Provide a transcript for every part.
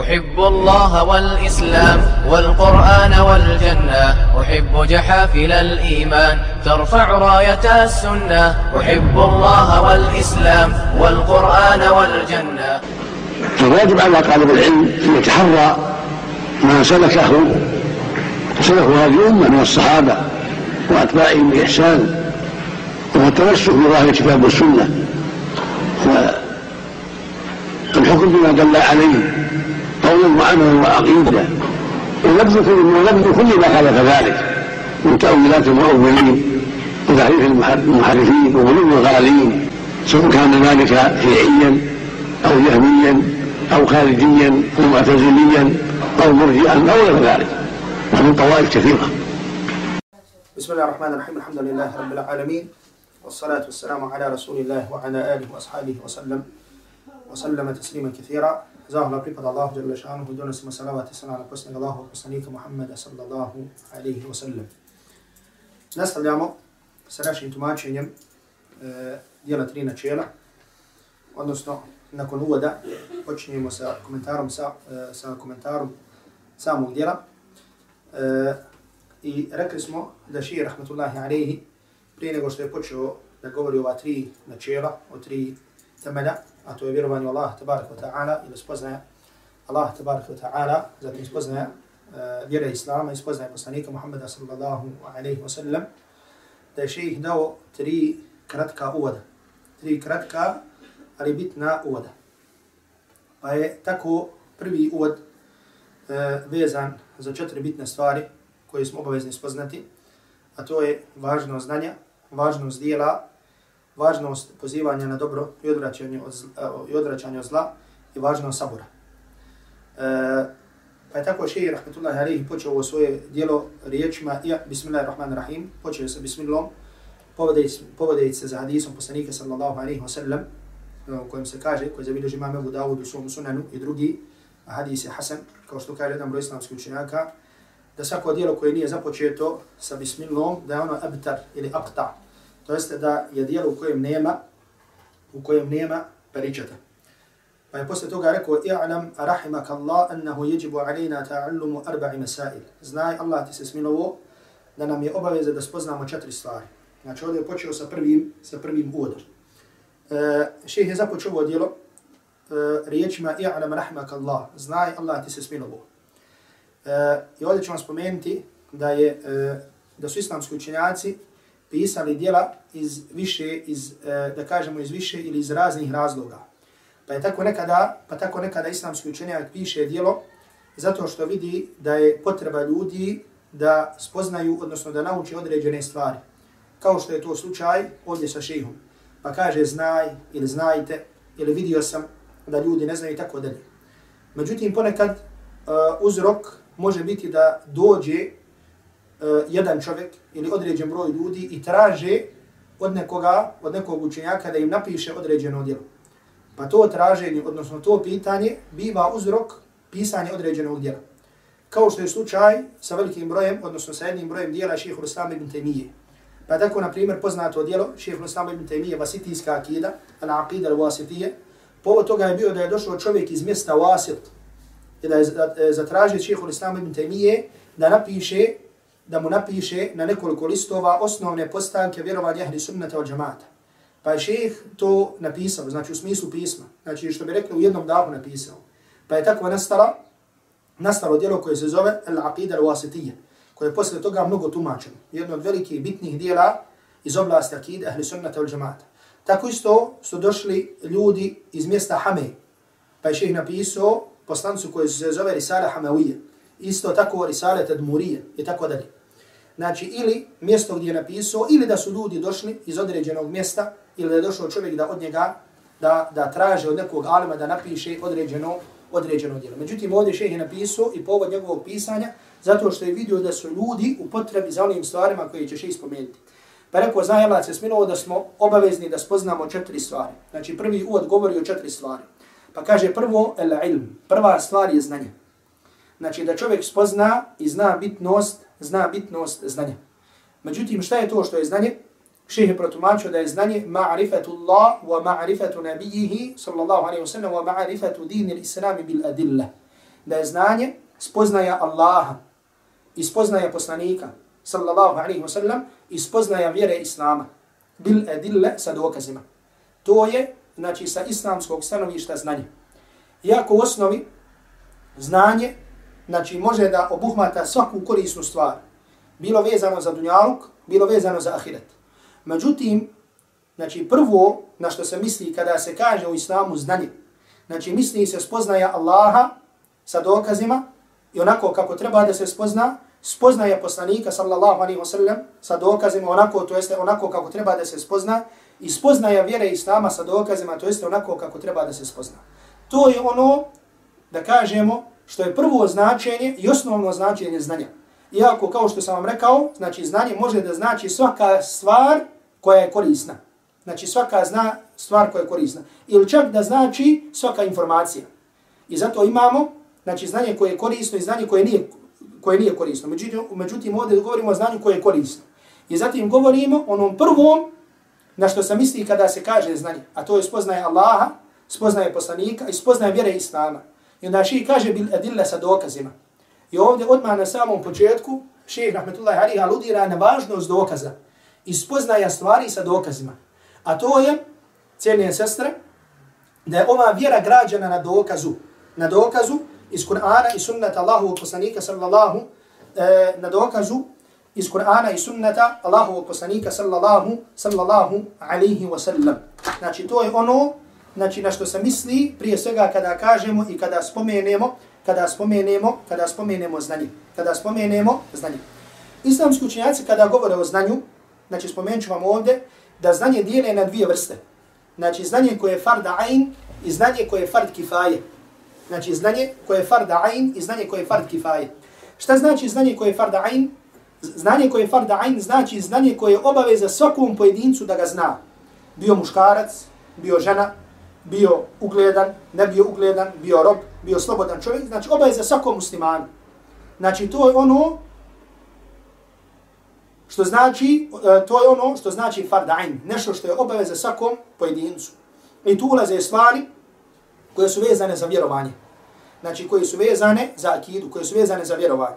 أحب الله والإسلام والقرآن والجنة. أحب جحافل الإيمان ترفع راية السنة. أحب الله والإسلام والقرآن والجنة. فالواجب على طالب العلم أن يتحرى ما سلكه سلكه هذه الأمة من الصحابة وأتباعهم بإحسان وهو التمسك بظاهر الكتاب والسنة. والحكم بما دل عليه قولا وعملا وعقيده ولبس كل ما خالف ذلك. من تأويلات المؤولين وتحريف المحرفين وغلو الغالين سواء كان ذلك شيعيا أو جهميا أو خارجيا أو معتزليا أو مرجئا أو غير ذلك. ومن طوائف كثيرة. بسم الله الرحمن الرحيم. الحمد لله رب العالمين. والصلاة والسلام على رسول الله وعلى آله وأصحابه وسلم. وسلم تسليما كثيرا. Zahvala pripada Allahu Jalla šanuhu donosimo salavat i salam na posljednog Allahu poslanika Muhammeda sallallahu alaihi wa sallam. Nastavljamo sa našim tumačenjem e, dijela tri načela, odnosno nakon uvoda počinjemo sa komentarom sa, e, sa komentarom samog dijela. E, I rekli smo da šir rahmatullahi alaihi prije nego što je počeo da govori ova tri načela, o tri temelja, a to je vjerovanje u Allah tabaraka wa ta'ala ili spoznaje Allah tabaraka wa ta'ala, zatim spoznaje uh, vjere Islama i spoznaje poslanika Muhammeda sallallahu alaihi wa sallam, da je šejih dao tri kratka uvoda. Tri kratka, ali bitna uvoda. Pa je tako prvi uvod uh, vezan za četiri bitne stvari koje smo obavezni spoznati, a to je važnost znanja, važnost dijela, važnost pozivanja na dobro i odvraćanje od, zla, e, i odvraćanje od zla i važnost sabora. E, pa je tako šeji, rahmetullahi alaihi, počeo ovo svoje dijelo riječima, ja, bismillahirrahmanirrahim, počeo sa bismillom, povedeći se za hadisom poslanika sallallahu alaihi wa sallam, e, u kojem se kaže, koji zabilježi imam Ebu Dawud u svom sunanu i drugi, a hadis je Hasan, kao što kaže jedan broj islamskih učenjaka, da svako dijelo koje nije započeto sa bismillom, da je ono abtar ili abta, To jeste da je dijelo u kojem nema u kojem nema peričeta. Pa je posle toga rekao i'lam rahimak Allah annahu yajibu alayna ta'allumu arba'i masail. Znaj Allah ti se smilovo da nam je obaveza da spoznamo četiri stvari. Znači ovdje je počeo sa prvim sa prvim uvodom. E, šeheh je započeo ovo dijelo e, riječima i'lam rahimak Allah. Znaj Allah ti se smilovo. E, I ovdje ćemo spomenuti da je e, da su islamski učenjaci pisali djela iz više, iz, e, da kažemo iz više ili iz raznih razloga. Pa je tako nekada, pa tako nekada islamski učenjak piše djelo zato što vidi da je potreba ljudi da spoznaju, odnosno da nauči određene stvari. Kao što je to slučaj ovdje sa šehom. Pa kaže znaj ili znajte ili vidio sam da ljudi ne znaju i tako dalje. Međutim, ponekad uh, uzrok može biti da dođe Eh, jedan čovjek ili određen broj ljudi i traže od nekoga, od nekog učenjaka da im napiše određeno djelo. Pa to traženje, odnosno to pitanje, biva uzrok pisanja određenog djela. Kao što je slučaj sa velikim brojem, odnosno sa jednim brojem djela šehehu Islama ibn Temije. Pa tako, na primjer, poznato djelo šehehu Islama ibn Temije, vasitijska akida, al-aqida al-wasitije, povod toga je bio da je došao čovjek iz mjesta Wasit i da je e, zatražio šehehu Islama ibn Temije da napiše da mu napiše na nekoliko listova osnovne postanke vjerovanja ehli sunnata od džamata. Pa je šejh to napisao, znači u smislu pisma, znači što bi rekli u jednom davu napisao. Pa je tako nastala, nastalo djelo koje se zove Al-Aqida Al-Wasitiyya, koje je posle toga mnogo tumačeno. Jedno od velikih bitnih dijela iz oblasti akid ehli sunnata od džamata. Tako isto su došli ljudi iz mjesta Hame, pa je šejh napisao poslancu koji se zove Risale Hamawije, isto tako Risale Tadmurije i tako dalje. Znači, ili mjesto gdje je napisao, ili da su ljudi došli iz određenog mjesta, ili da je došao čovjek da od njega, da, da traže od nekog alima da napiše određeno, određeno djelo. Međutim, ovdje šeh je napisao i povod njegovog pisanja, zato što je vidio da su ljudi u potrebi za onim stvarima koje će šeh spomenuti. Pa rekao, zna Allah se smilovo da smo obavezni da spoznamo četiri stvari. Znači, prvi uvod govori o četiri stvari. Pa kaže prvo, el ilm. Prva stvar je znanje. Znači, da čovjek spozna i zna bitnost zna bitnost znanja. Međutim, šta je to što je znanje? Šehe protumačio da je znanje ma'rifatu Allah wa ma'rifatu nabijihi sallallahu alaihi wa sallam wa ma'rifatu dini l'islami bil adilla. da je znanje spoznaja Allaha i spoznaja poslanika, sallallahu alaihi wa sallam, i spoznaja vjere Islama, bil adilla sa dokazima. To je, znači, sa islamskog stanovišta znanje. Iako u osnovi znanje, znači, može da obuhmata svaku korisnu stvar, bilo vezano za dunjaluk, bilo vezano za ahiret. Međutim, znači, prvo na što se misli kada se kaže u islamu znanje, znači, misli se spoznaja Allaha sa dokazima i onako kako treba da se spozna, spoznaje poslanika sallallahu alaihi wasallam sa dokazima onako, to jeste onako kako treba da se spozna i spoznaja vjere Islama sa dokazima, to jeste onako kako treba da se spozna. To je ono, da kažemo, što je prvo značenje i osnovno značenje znanja. Iako, kao što sam vam rekao, znači znanje može da znači svaka stvar koja je korisna. Znači svaka zna stvar koja je korisna. Ili čak da znači svaka informacija. I zato imamo znači znanje koje je korisno i znanje koje nije, koje nije korisno. Međutim, međutim, ovdje govorimo o znanju koje je korisno. I zatim govorimo o onom prvom na što se misli kada se kaže znanje, a to je spoznaje Allaha, spoznaje poslanika i spoznaje vjere Islama. I onda ših kaže bil adilla sa dokazima. I ovdje odmah na samom početku ših rahmetullahi alihi aludira na važnost dokaza i spoznaja stvari sa dokazima. A to je, cijenije sestre, da je ova vjera građana na dokazu. Na dokazu iz Kur'ana i sunnata Allahovog poslanika sallallahu e, na dokazu iz Kur'ana i sunnata Allahovog poslanika sallallahu sallallahu alaihi wa sallam. Znači to je ono znači na što se misli prije svega kada kažemo i kada spomenemo kada spomenemo kada spomenemo znanje kada spomenemo znanje islamski učenjaci kada govore o znanju znači spomenut vam ovdje da znanje dijele na dvije vrste znači znanje koje je fard ain i znanje koje je fard kifaje Znači znanje koje je farda ain i znanje koje je fard kifaje. Šta znači znanje koje je farda ain? Znanje koje je farda ain znači znanje koje je obaveza svakom pojedincu da ga zna. Bio muškarac, bio žena, bio ugledan, ne bio ugledan, bio rob, bio slobodan čovjek. Znači obaveza svakom muslimanu. Znači to je ono što znači, e, to je ono što znači fardain. Nešto što je obaveza svakom pojedincu. I tu ulaze stvari koje su vezane za vjerovanje. Znači, koje su vezane za akidu, koje su vezane za vjerovanje.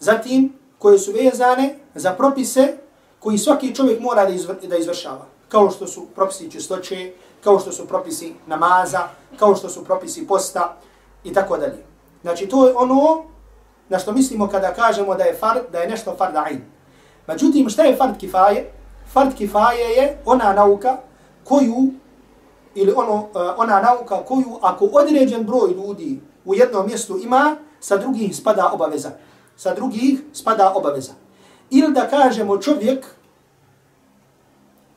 Zatim, koje su vezane za propise koji svaki čovjek mora da, izvr da izvršava. Kao što su propisi čistoće, kao što su propisi namaza, kao što su propisi posta i tako dalje. Znači, to je ono na što mislimo kada kažemo da je fard, da je nešto fard ain. Međutim, šta je fard kifaje? Fard kifaje je ona nauka koju ili ono, e, ona nauka koju ako određen broj ljudi u jednom mjestu ima, sa drugih spada obaveza. Sa drugih spada obaveza. Ili da kažemo čovjek,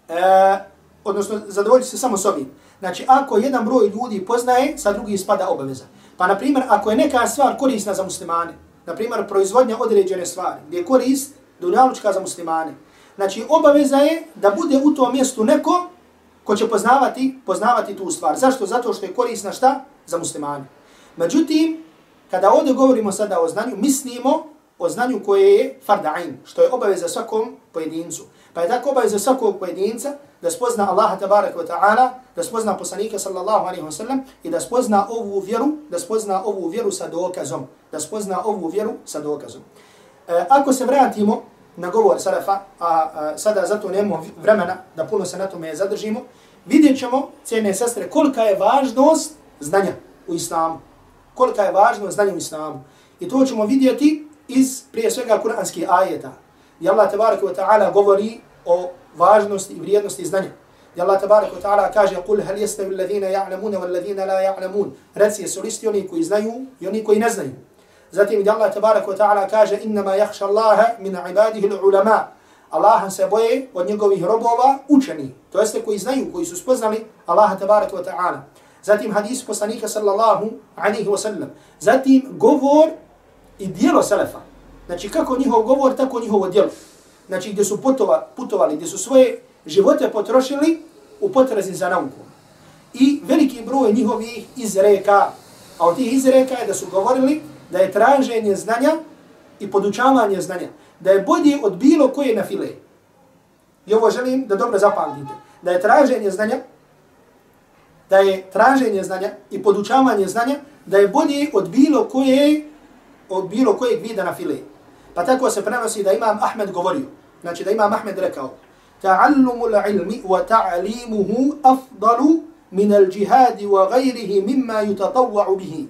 e, odnosno zadovoljiti se samo s ovim. Znači, ako jedan broj ljudi poznaje, sa drugim spada obaveza. Pa, na primjer, ako je neka stvar korisna za muslimane, na primjer, proizvodnja određene stvari, gdje je korist dunjalučka za muslimane, znači, obaveza je da bude u tom mjestu neko ko će poznavati, poznavati tu stvar. Zašto? Zato što je korisna šta? Za muslimane. Međutim, kada ovdje govorimo sada o znanju, mislimo o znanju koje je farda'in, što je obaveza svakom pojedincu. Pa je tako obaveza svakog pojedinca da spozna Allaha tabaraka wa ta'ala, da spozna poslanika sallallahu alaihi wa sallam i da spozna ovu vjeru, da spozna ovu vjeru sa dokazom. Da spozna ovu vjeru sa dokazom. E, ako se vratimo na govor Sarafa, a, a sada zato nemamo vremena da puno se na tome zadržimo, vidjet ćemo, cijene sestre, kolika je važnost znanja u islamu. Kolika je važnost znanja u islamu. I to ćemo vidjeti iz prije svega kuranskih ajeta. I Allah tabaraka wa ta'ala govori o važnosti i vrijednosti znanja. I Allah tabaraka wa ta'ala kaže قُلْ هَلْ يَسْتَوِ الَّذِينَ يَعْلَمُونَ وَالَّذِينَ لَا يَعْلَمُونَ Reci, jesu listi oni koji znaju i oni koji ne znaju. Zatim gdje Allah tabarak wa ta'ala kaže innama yakhsha Allaha min ibadihi al-ulama. Allah se boje od njegovih robova učeni. To jeste koji znaju, koji su spoznali Allaha tabarak wa ta'ala. Zatim hadis poslanika sallallahu alaihi wa sallam. Zatim govor i dijelo selefa. Znači kako njihov govor, tako njihovo dijelo. Znači gdje su putova, putovali, gdje su svoje živote potrošili u potrazi za naukom. I veliki broj njihovih izreka. A od tih izreka je da su govorili da je traženje znanja i podučavanje znanja, da je bolje od bilo koje na file. I ovo želim da dobro zapamtite. Da je traženje znanja, da je traženje znanja i podučavanje znanja da je bolje od bilo koje od bilo kojeg vida na file. Pa tako se prenosi da imam Ahmed govorio. Znači da imam Ahmed rekao ta'allumu l'ilmi wa ta'alimuhu afdalu min al-jihadi wa gajrihi mimma yutatawwa'u bihi.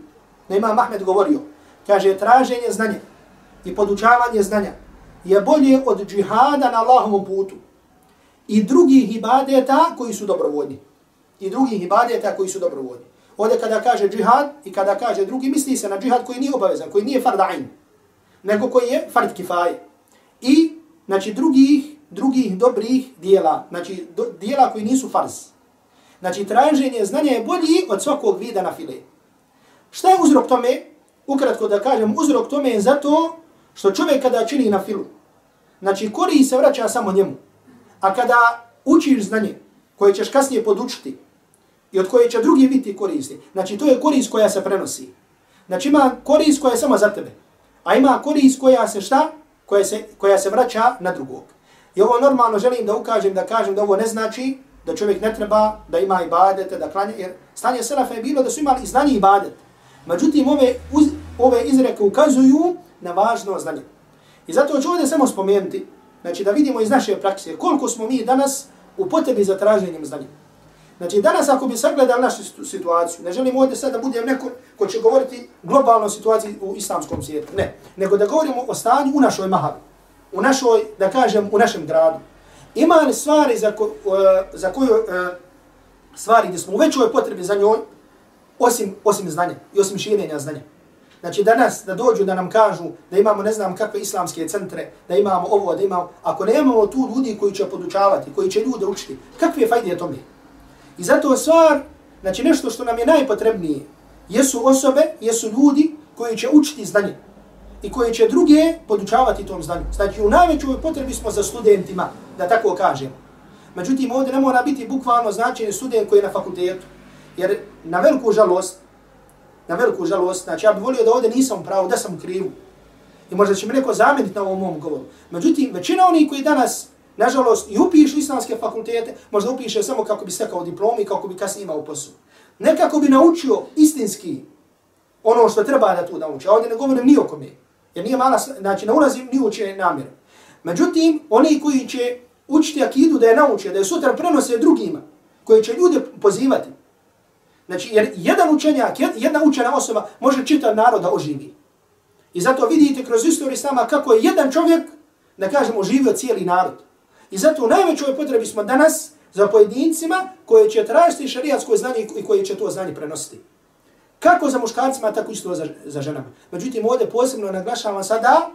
Da imam Ahmed govorio. Kaže traženje znanja i podučavanje znanja je bolje od džihada na Allahovom putu i drugih ibadeta koji su dobrovoljni. I drugih ibadeta koji su dobrovoljni. Ovdje kada kaže džihad i kada kaže drugi, misli se na džihad koji nije obavezan, koji nije fard ain, nego koji je fard kifaje. I, znači, drugih, drugih dobrih dijela, znači, do, dijela koji nisu farz. Znači, traženje znanja je bolji od svakog vida na file. Šta je uzrok tome? Ukratko da kažem, uzrok tome je zato što čovjek kada čini na filu, znači, kori se vraća samo njemu. A kada učiš znanje koje ćeš kasnije podučiti i od koje će drugi biti koristi, znači to je korist koja se prenosi. Znači ima korist koja je samo za tebe, a ima korist koja se šta? Koja se, koja se vraća na drugog. I ovo normalno želim da ukažem, da kažem da ovo ne znači da čovjek ne treba da ima ibadete, da klanje, jer stanje Selafa je bilo da su imali i znanje ibadet. Međutim, ove, uz, ove izreke ukazuju na važno znanje. I zato ću ovdje samo spomenuti, Znači da vidimo iz naše prakse koliko smo mi danas u potrebi za traženjem znanja. Znači danas ako bi sagledali našu situaciju, ne želim ovdje sad da budem neko ko će govoriti globalno situaciji u islamskom svijetu, ne. Nego da govorimo o stanju u našoj mahali, u našoj, da kažem, u našem gradu. Ima li stvari za, ko, uh, za koju uh, stvari gdje smo u većoj potrebi za njoj, osim, osim znanja i osim širenja znanja. Znači danas da dođu da nam kažu da imamo ne znam kakve islamske centre, da imamo ovo, da imamo, ako nemamo tu ljudi koji će podučavati, koji će ljude učiti, kakve fajde je to mi? I zato stvar, znači nešto što nam je najpotrebnije, jesu osobe, jesu ljudi koji će učiti znanje i koji će druge podučavati tom znanju. Znači u najvećoj potrebi smo za studentima, da tako kažem. Međutim, ovdje ne mora biti bukvalno značenje student koji je na fakultetu. Jer na veliku žalost, na veliku žalost. Znači, ja bih volio da ovdje nisam pravo, da sam krivu. I možda će mi neko zameniti na ovom mom govoru. Međutim, većina onih koji danas, nažalost, i upišu islamske fakultete, možda upiše samo kako bi stekao diplom i kako bi kasnije imao posao. Ne kako bi naučio istinski ono što treba da tu nauči. A ovdje ne govorim ni o kome. Jer nije mala, znači ne ulazim ni uče čije. Međutim, oni koji će učiti akidu da je nauče, da je sutra prenose drugima, koji će ljude pozivati, Znači, jer jedan učenjak, jedna učena osoba može čitav narod da oživi. I zato vidite kroz istoriju sama kako je jedan čovjek, da kažemo, oživio cijeli narod. I zato u najvećoj potrebi smo danas za pojedincima koji će tražiti šarijatsko znanje i koji će to znanje prenositi. Kako za muškarcima, tako isto za, za ženama. Međutim, ovdje posebno naglašavam sada,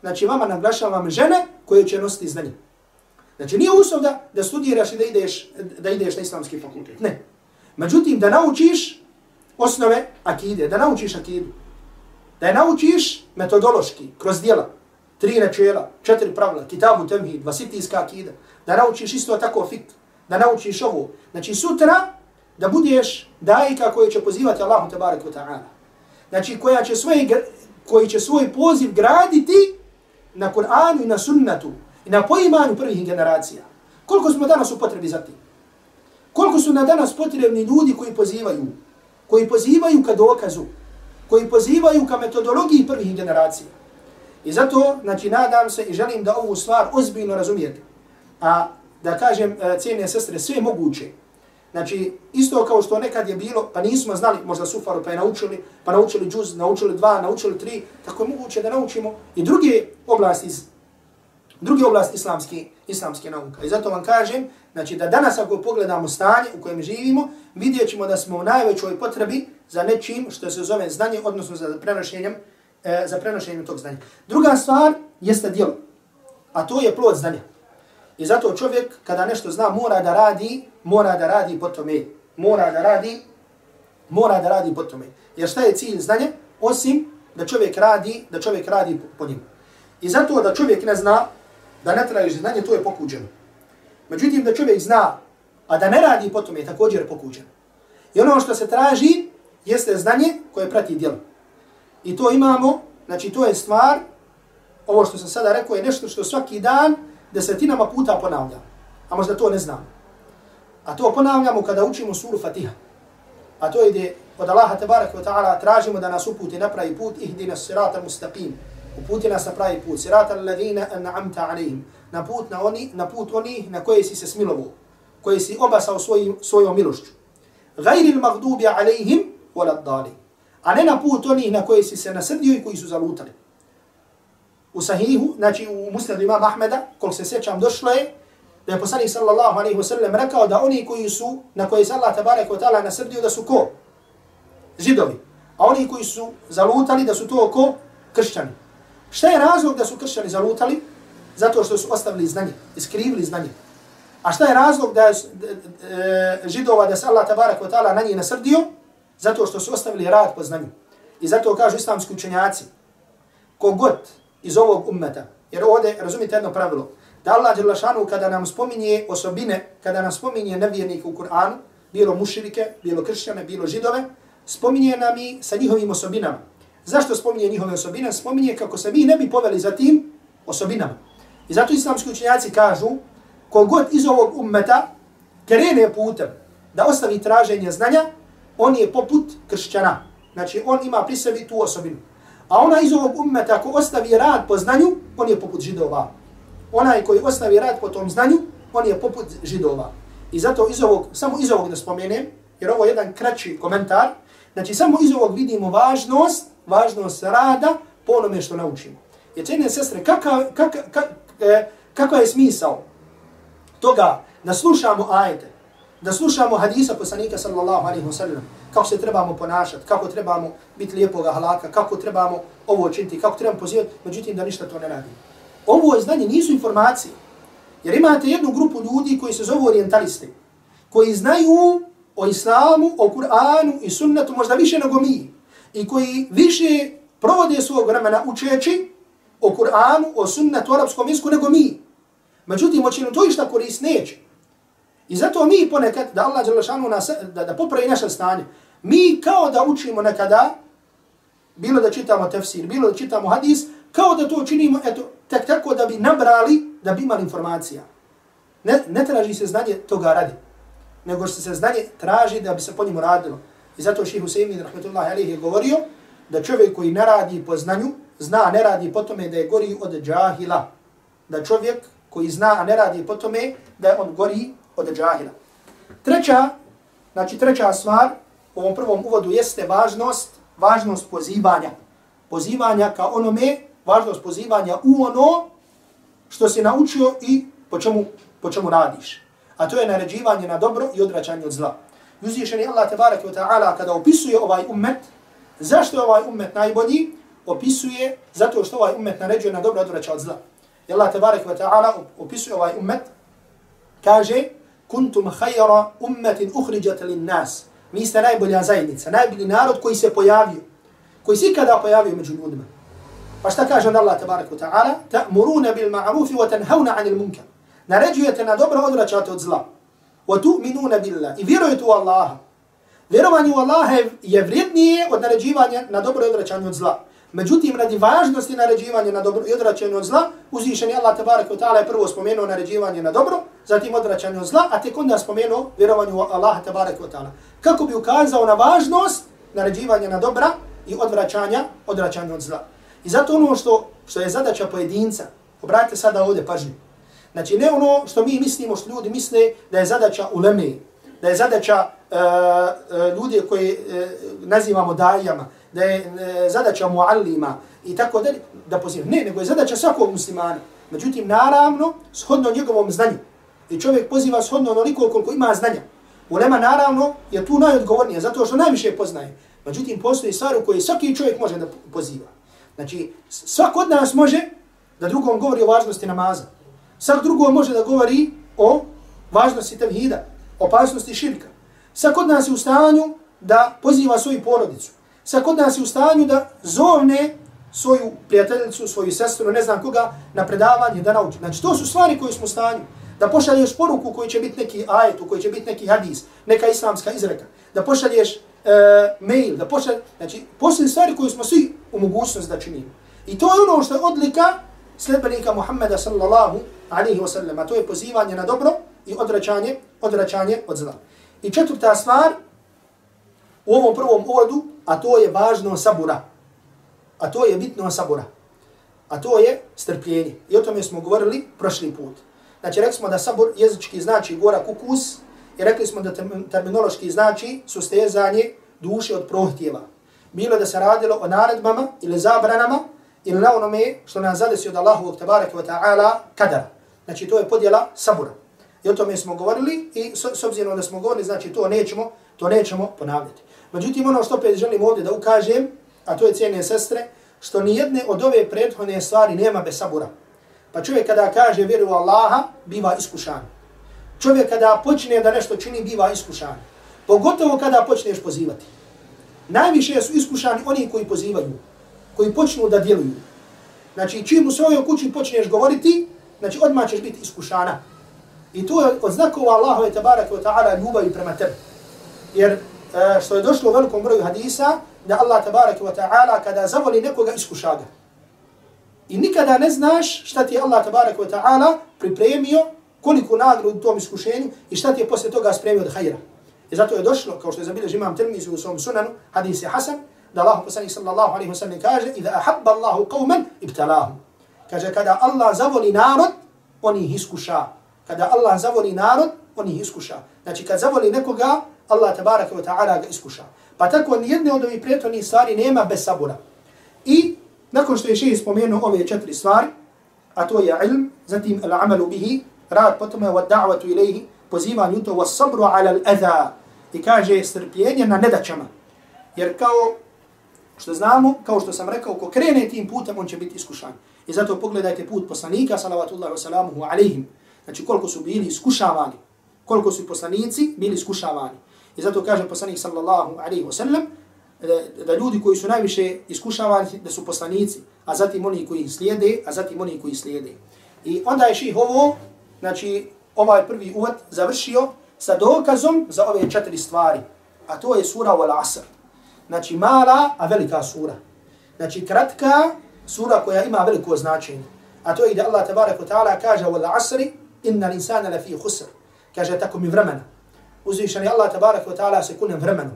znači vama naglašavam žene koje će nositi znanje. Znači, nije uslov da, da studiraš i da ideš, da ideš na islamski fakultet. Ne. Međutim, da naučiš osnove akide, da naučiš akidu, da je naučiš metodološki, kroz dijela, tri načela, četiri pravila, kitabu temhid, vasitijska akida, da naučiš isto tako fik, da naučiš ovo. Znači sutra da budeš dajka koji će pozivati Allahu tabarak wa ta'ala. Znači koja će svoj, koji će svoj poziv graditi na Kur'anu i na sunnatu i na poimanju prvih generacija. Koliko smo danas u potrebi za tim? Koliko su na danas potrebni ljudi koji pozivaju, koji pozivaju ka dokazu, koji pozivaju ka metodologiji prvih generacija. I zato, znači, nadam se i želim da ovu stvar ozbiljno razumijete. A da kažem, e, cijene sestre, sve moguće. Znači, isto kao što nekad je bilo, pa nismo znali, možda sufaru, pa je naučili, pa naučili džuz, naučili dva, naučili tri, tako je moguće da naučimo i druge oblasti, druge oblasti islamske, islamske nauka. I zato vam kažem, Znači da danas ako pogledamo stanje u kojem živimo, vidjet ćemo da smo u najvećoj potrebi za nečim što se zove znanje, odnosno za prenošenjem, e, za prenošenje tog znanja. Druga stvar jeste djelo, a to je plod znanja. I zato čovjek kada nešto zna mora da radi, mora da radi po tome. Mora da radi, mora da radi po tome. Jer šta je cilj znanja? Osim da čovjek radi, da čovjek radi po njim. I zato da čovjek ne zna, da ne traži znanje, to je pokuđeno. Međutim, da čovjek zna, a da ne radi potom je također pokuđen. I ono što se traži jeste znanje koje prati djelo. I to imamo, znači to je stvar, ovo što sam sada rekao je nešto što svaki dan desetinama puta ponavljam. A možda to ne znam. A to ponavljamo kada učimo suru Fatiha. A to je gdje od Allaha tabaraka wa ta'ala tražimo da nas uputi na pravi put, ihdina sirata mustaqim, uputi nas na pravi put, sirata alladhina an'amta alaihim, na put na oni, na put oni na koje si se smilovo, koje si obasao svojim, svojom milošću. Gajri il magdubi alaihim, wala dali. A ne na put oni na koje si se nasrdio i koji su zalutali. U sahihu, znači u muslimu imam Ahmeda, koliko se sjećam, došlo je da je poslanik sallallahu alaihi wasallam rekao da oni koji su, na koje se Allah tabarek wa ta'ala nasrdio da su ko? Židovi. A oni koji su zalutali da su to ko? Kršćani. Šta je razlog da su kršćani zalutali? Zato što su ostavili znanje, iskrivili znanje. A šta je razlog da je e, židova da se Allah tabarek wa ta'ala na njih nasrdio? Zato što su ostavili rad po znanju. I zato kažu islamski učenjaci, kogod iz ovog ummeta, jer ovdje razumite jedno pravilo, da Allah Đerlašanu kada nam spominje osobine, kada nam spominje nevjernike u Kur'anu, bilo muširike, bilo kršćane, bilo židove, spominje nam i sa njihovim osobinama. Zašto spominje njihove osobine? Spominje kako se mi ne bi poveli za tim osobinama. I zato islamski učenjaci kažu, kogod iz ovog ummeta krene putem da ostavi traženje znanja, on je poput kršćana. Znači, on ima pri sebi tu osobinu. A ona iz ovog ummeta, ako ostavi rad po znanju, on je poput židova. Onaj koji ostavi rad po tom znanju, on je poput židova. I zato iz ovog, samo iz ovog da spomenem, jer ovo je jedan kraći komentar, znači samo iz ovog vidimo važnost, važnost rada po onome što naučimo. Jer cijene sestre, kakav, kakav, e, kakav, kakav je smisao toga da slušamo ajete, da slušamo hadisa poslanika sallallahu alaihi wa sallam, kako se trebamo ponašati, kako trebamo biti lijepog halaka, kako trebamo ovo činiti, kako trebamo pozivati, međutim da ništa to ne radi. Ovo je znanje, nisu informacije. Jer imate jednu grupu ljudi koji se zovu orientalisti, koji znaju o islamu, o Kur'anu i sunnetu možda više nego mi, i koji više provode svog vremena učeći o Kur'anu, o sunnetu, o arapskom jeziku nego mi. Međutim, očinu to išta korist neće. I zato mi ponekad, da Allah Đelešanu nas, da, da popravi naše stanje, mi kao da učimo nekada, bilo da čitamo tefsir, bilo da čitamo hadis, kao da to činimo, eto, tek tako da bi nabrali, da bi imali informacija. Ne, ne traži se znanje toga radi, nego što se znanje traži da bi se po njemu radilo. I zato ših Husaymin, rahmetullahi alihi, je govorio da čovjek koji ne radi po znanju, zna, ne radi po tome da je gori od džahila. Da čovjek koji zna, a ne radi po tome da je on gori od džahila. Treća, znači treća stvar u ovom prvom uvodu jeste važnost, važnost pozivanja. Pozivanja ka onome, važnost pozivanja u ono što se naučio i po čemu, po čemu radiš. A to je naređivanje na dobro i odvraćanje od zla. Uzvišeni Allah tabarak wa ta'ala kada opisuje ovaj ummet, zašto je ovaj ummet najbolji? Opisuje zato što ovaj ummet naređuje na dobro i odvraća od zla. I Allah tabarak wa ta'ala opisuje ovaj ummet, kaže, kuntum khayra ummatin ukhrijat lin nas. Mi ste najbolja zajednica, najbolji narod koji se pojavio, koji se ikada pojavio među ljudima. Pa šta kaže Allah tabarak wa ta'ala? Ta'muruna bil ma'rufi wa tanhauna 'anil munkar. Naređujete na dobro, odvraćate od zla. Wa tu'minuna billah. I vjerujete u Allaha. Vjerovanje u Allaha je vrijednije od naređivanja na dobro i odvraćanje od zla. Međutim, radi važnosti naređivanja na dobro i odvraćanje od zla, uzvišeni Allah tabaraka wa ta'ala je prvo spomenuo naređivanje na dobro, zatim odvraćanje od zla, a tek onda spomenuo vjerovanju u Allah tabaraka wa ta'ala. Kako bi ukazao na važnost naređivanja na dobra i odvraćanja, odvraćanja od zla. I zato ono što, što je zadaća pojedinca, obratite sada ovdje pažnju. Znači ne ono što mi mislimo, što ljudi misle da je zadaća uleme, da je zadaća uh, uh, ljudi koje uh, nazivamo dajama, da je e, zadaća muallima i tako dalje, da poziva. Ne, nego je zadaća svakog muslimana. Međutim, naravno, shodno njegovom znanju. I čovjek poziva shodno onoliko koliko ima znanja. Ulema naravno je tu najodgovornija, zato što najviše poznaje. Međutim, postoji stvar u kojoj svaki čovjek može da poziva. Znači, svak od nas može da drugom govori o važnosti namaza. Svak drugom može da govori o važnosti tevhida, opasnosti širka. Svak od nas je u stanju da poziva svoju porodicu. Sad kod nas je u stanju da zovne svoju prijateljicu, svoju sestru, ne znam koga, na predavanje da nauči. Znači, to su stvari koje smo u stanju. Da pošalješ poruku koji će biti neki ajet, koji će biti neki hadis, neka islamska izreka. Da pošalješ e, mail, da pošalješ... Znači, poslije stvari koje smo svi u mogućnosti da činimo. I to je ono što je odlika sljedbenika Muhammeda sallallahu alaihi wa sallam. A to je pozivanje na dobro i odračanje, odračanje od zla. I četvrta stvar, u ovom prvom uvodu, a to je važno sabura. A to je bitno sabura. A to je strpljenje. I o tome smo govorili prošli put. Znači, rekli smo da sabur jezički znači gora kukus i rekli smo da terminološki znači sustezanje duše od prohtjeva. Bilo da se radilo o naredbama ili zabranama ili na onome što nam zadesi od Allahu tabaraka wa ta'ala kadara. Znači, to je podjela sabura. I o tome smo govorili i s, s obzirom da smo govorili, znači to nećemo, to nećemo ponavljati. Međutim, ono što opet želim ovdje da ukažem, a to je cijene sestre, što ni jedne od ove prethodne stvari nema bez sabura. Pa čovjek kada kaže vjeru u Allaha, biva iskušan. Čovjek kada počne da nešto čini, biva iskušan. Pogotovo kada počneš pozivati. Najviše su iskušani oni koji pozivaju, koji počnu da djeluju. Znači, čim u svojoj kući počneš govoriti, znači odmah ćeš biti iskušana. I to je od znakova Allahove tabaraka wa ta'ala ljubavi prema tebi. Jer E, što je došlo u velikom broju hadisa, da Allah tabaraka wa ta'ala kada zavoli nekoga iskuša ga. I nikada ne znaš šta ti je Allah tabaraka wa ta'ala pripremio, koliko nagradu u tom iskušenju i šta ti je posle toga spremio od hajra. I zato je došlo, kao što je zabilježi imam Tirmizi u svom sunanu, hadis je Hasan, da Allah poslanih sallallahu alaihi wa sallam kaže, Iza ahabba Allahu qawman ibtalahu. Kaže, kada Allah zavoli narod, on ih iskuša. Kada Allah zavoli narod, on ih iskuša. Znači, kad zavoli nekoga, Allah tabaraka wa ta'ala ga iskuša. Pa tako nijedne od ovih prijetornih stvari nema bez sabura. I nakon što je šeji spomenuo ove četiri stvari, a to je ilm, zatim al-amalu bihi, rad potom je da'vatu ilaihi, pozivanju to, was sabru ala al-adha, i kaže strpljenje na nedaćama. Jer kao što znamo, kao što sam rekao, ko krene tim putem, on će biti iskušan. I zato pogledajte put poslanika, salavatullahi wa salamuhu alaihim, znači koliko su bili iskušavani, koliko su poslanici bili iskušavani. I zato kaže poslanik sallallahu alaihi wa sallam, da, da ljudi koji su najviše iskušavani, da su poslanici, a zatim oni koji slijede, a zatim oni koji slijede. I onda je ših ovo, znači ovaj prvi uvod završio sa dokazom za ove četiri stvari. A to je sura Wal Asr. Znači mala, a velika sura. Znači kratka sura koja ima veliko značenje. A to je da Allah tabaraka ta'ala kaže Wal Asri, inna l'insana lafi khusr. Kaže tako mi vremena. Uzvišan je Allah tabaraka ta'ala se kunem vremenu.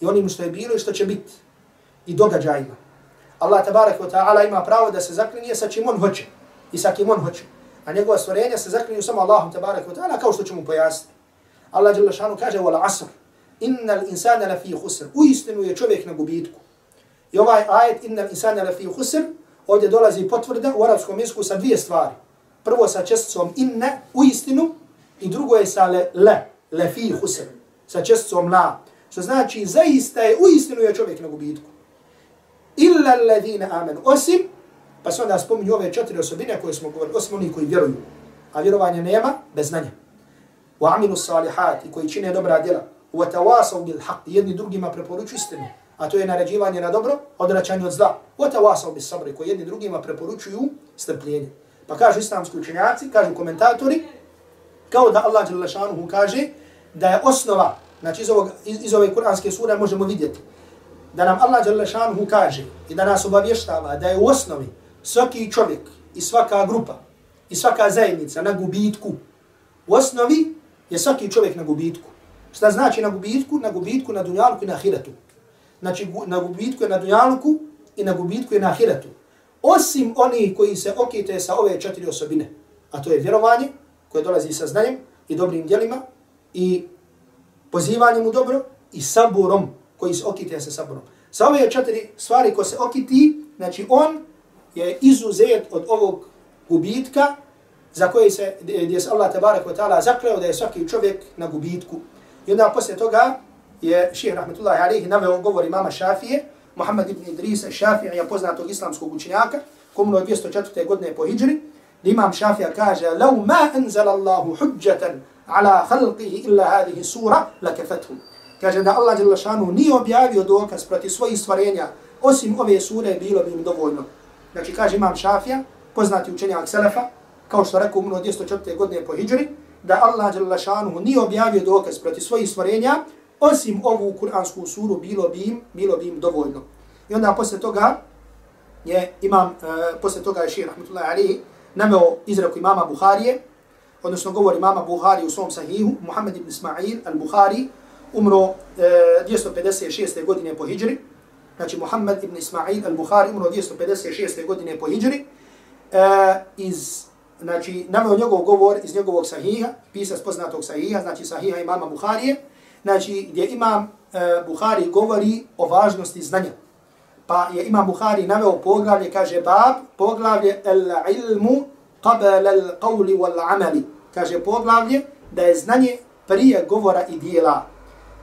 I onim što je bilo i što će biti. I događajima. Allah tabaraka ta'ala ima pravo da se zaklinje sa čim on hoće. I sa kim on hoće. A njegova stvorenja se zaklinju samo Allahum tabaraka ta'ala kao što ćemo pojasniti. Allah dželle šanu kaže Wal Asr. Inna l'insana lafi khusr. U istinu je čovjek na gubitku. I ovaj ajet Inna l'insana lafi khusr ovdje dolazi potvrda u arabskom jeziku sa dvije stvari. Prvo sa česticom inna, u istinu, i drugo je sa le, le, lefi husr, sa česticom la. Što znači, zaista je, uistinu je čovjek na gubitku. Illa alladhina amanu. Osim, pa se onda spominju ove četiri osobine koje smo govorili, osim oni koji vjeruju. A vjerovanja nema bez znanja. Wa amilu salihat, i koji čine dobra djela. Wa tawasav bil haq, jedni drugima preporuču istinu a to je naređivanje na dobro, odračanje od zla. Wa tawasav bis sabri, koji jedni drugima preporučuju strpljenje. Pa kažu islamski učenjaci, kažu komentatori, kao da Allah Đelešanuhu kaže da je osnova, znači iz, ovog, iz, iz ove kuranske sure možemo vidjeti, da nam Allah Đelešanuhu kaže i da nas obavještava da je u osnovi svaki čovjek i svaka grupa i svaka zajednica na gubitku. U osnovi je svaki čovjek na gubitku. Šta znači na gubitku? Na gubitku, na dunjalku i na ahiretu. Znači, na gubitku je na dunjalku i na gubitku je na ahiretu. Osim oni koji se okite sa ove četiri osobine, a to je vjerovanje, koje dolazi sa znanjem i dobrim djelima, i pozivanjem u dobro, i saburom, koji se okite sa saburom. Sa ove četiri stvari koje se okiti, znači on je izuzet od ovog gubitka, za koje se, gdje se Allah tabarak wa ta'ala zakleo da je svaki čovjek na gubitku. I onda poslije toga je ših rahmetullahi alihi naveo govor imama Šafije, Muhammad ibn Idrisa Šafija je poznatog islamskog učenjaka, komuno 204. godine po hijri, imam Šafija kaže, لو ما أنزل الله حجة على خلقه إلا هذه السورة لكفتهم Kaže da Allah jalla šanu nije objavio dokaz proti svojih stvarenja, osim ove sure, bilo bi im dovoljno. Znači kaže imam Šafija, poznati učenjak Selefa, kao što rekao umno 204. godine po Hidžri, da Allah jalla šanu nije objavio dokaz proti svojih stvarenja, osim ovu kuransku suru bilo bi im, bilo bi im dovoljno. I onda posle toga je imam, eh, uh, posle toga je šir, rahmatullahi alihi, nameo izreku imama Buharije, odnosno govori imama Buhari u svom sahihu, Muhammed ibn Ismail al-Buhari, umro e, 256. godine po Hidžri, znači Muhammed ibn Ismail al-Bukhari umro 256. godine po Hidžri, e, iz, znači, naveo njegov govor iz njegovog sahiha, pisac poznatog sahiha, znači sahiha imama Buharije, znači gdje imam e, Buhari govori o važnosti znanja. Pa je imam Bukhari naveo poglavlje, kaže bab, poglavlje el-ilmu qabala al-qawli wal-amali. Kaže poglavlje da je znanje prije govora i dijela.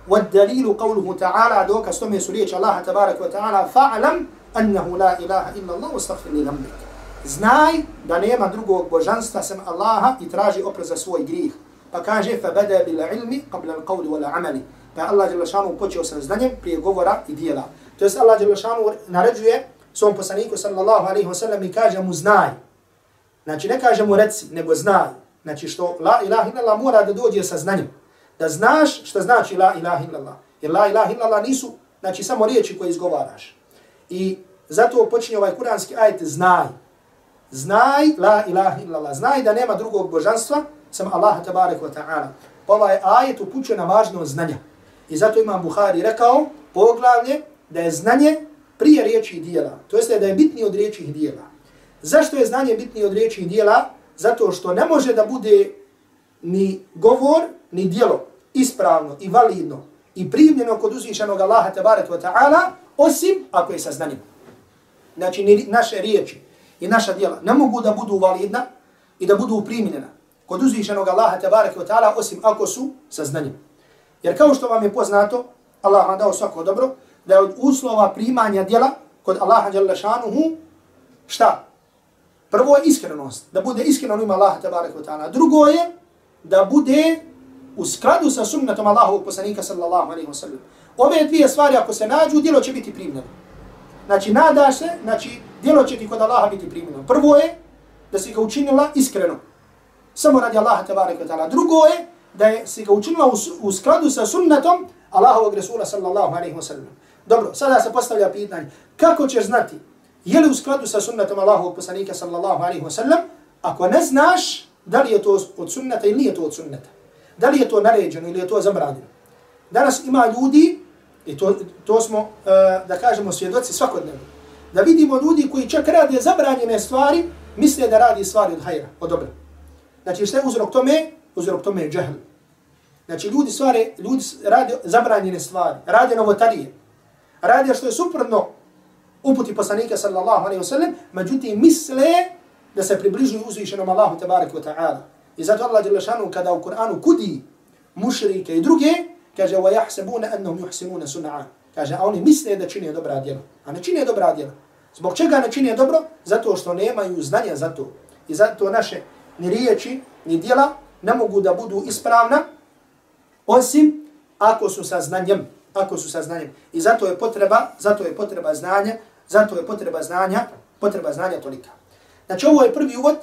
والدليل قوله تعالى دوك استمي سورية الله تبارك وتعالى فاعلم أنه لا إله إلا الله واستغفر لذنبك Znaj da nema drugog božanstva sem Allaha i traži oprost za svoj grih. Pa kaže fa bada bil ilmi qabla al qawli wala amali. Pa Allah dželle šanu počeo sa znanjem prije govora i djela. To jest Allah dželle naređuje svom poslaniku sallallahu alaihi ve sellem i kaže mu znaj. Znači ne kaže mu reci, nego znaj. Znači što la ilaha illallah mora da dođe sa znanjem da znaš šta znači la ilaha illallah. Jer la ilaha illallah nisu znači samo riječi koje izgovaraš. I zato počinje ovaj kuranski ajet znaj. Znaj la ilaha illallah. Znaj da nema drugog božanstva sam Allah tabarek wa ta'ala. Ovaj ajet upućuje na važno znanja. I zato imam Buhari rekao poglavlje da je znanje prije riječi i dijela. To jeste da je bitnije od riječi i dijela. Zašto je znanje bitnije od riječi i dijela? Zato što ne može da bude ni govor, ni dijelo ispravno i validno i primljeno kod uzvišenog Allaha tabarat wa ta'ala, osim ako je sa znanjem. Znači, ni naše riječi i naša dijela ne mogu da budu validna i da budu primljena kod uzvišenog Allaha tabarat wa ta'ala, osim ako su sa znanjem. Jer kao što vam je poznato, Allah vam dao svako dobro, da je od uslova primanja djela kod Allaha jalla šanuhu, šta? Prvo je iskrenost, da bude iskreno ima Allaha tabarat wa ta'ala. Drugo je da bude u skladu sa sunnetom Allahovog poslanika sallallahu alaihi wa sallam. Ove dvije stvari ako se nađu, djelo će biti primljeno. Znači, nada se, znači, djelo će ti kod Allaha biti primljeno. Prvo je da si ga učinila iskreno. Samo radi Allaha tabarik wa ta'ala. Drugo je da je si ga učinila u, u skladu sa sunnetom Allahovog Resula sallallahu alaihi wa sallam. Dobro, sada se postavlja pitanje. Kako ćeš znati je li u skladu sa sunnetom Allahovog poslanika sallallahu alaihi wasallam ako ne znaš da li je to od sunneta ili nije to od sunneta. Da li je to naređeno ili je to zabranjeno. Danas ima ljudi, i to, to smo, uh, da kažemo, svjedoci svakodnevno, da vidimo ljudi koji čak rade zabranjene stvari, misle da radi stvari od hajra, od dobra. Znači, što je uzrok tome? Uzrok tome je džahl. Znači, ljudi, stvari, ljudi rade zabranjene stvari, rade novotarije, rade što je suprotno uputi poslanika sallallahu alaihi wa sallam, međutim, misle da se približuju uzvišenom Allahu tabarak wa ta'ala. I zato Allah jalla šanu kada u Kur'anu kudi mušrike i druge, kaže wa yahsabuna annahum yuhsinuna sun'a. Kaže, a oni misle da čine dobra djela. A ne čine dobra djela. Zbog čega ne čine dobro? Zato što nemaju znanja za to. I zato naše ni riječi, ni djela ne mogu da budu ispravna, osim ako su sa znanjem. Ako su sa znanjem. I zato je potreba, zato je potreba znanja, zato je potreba znanja, potreba znanja tolika. Znači ovo je prvi uvod,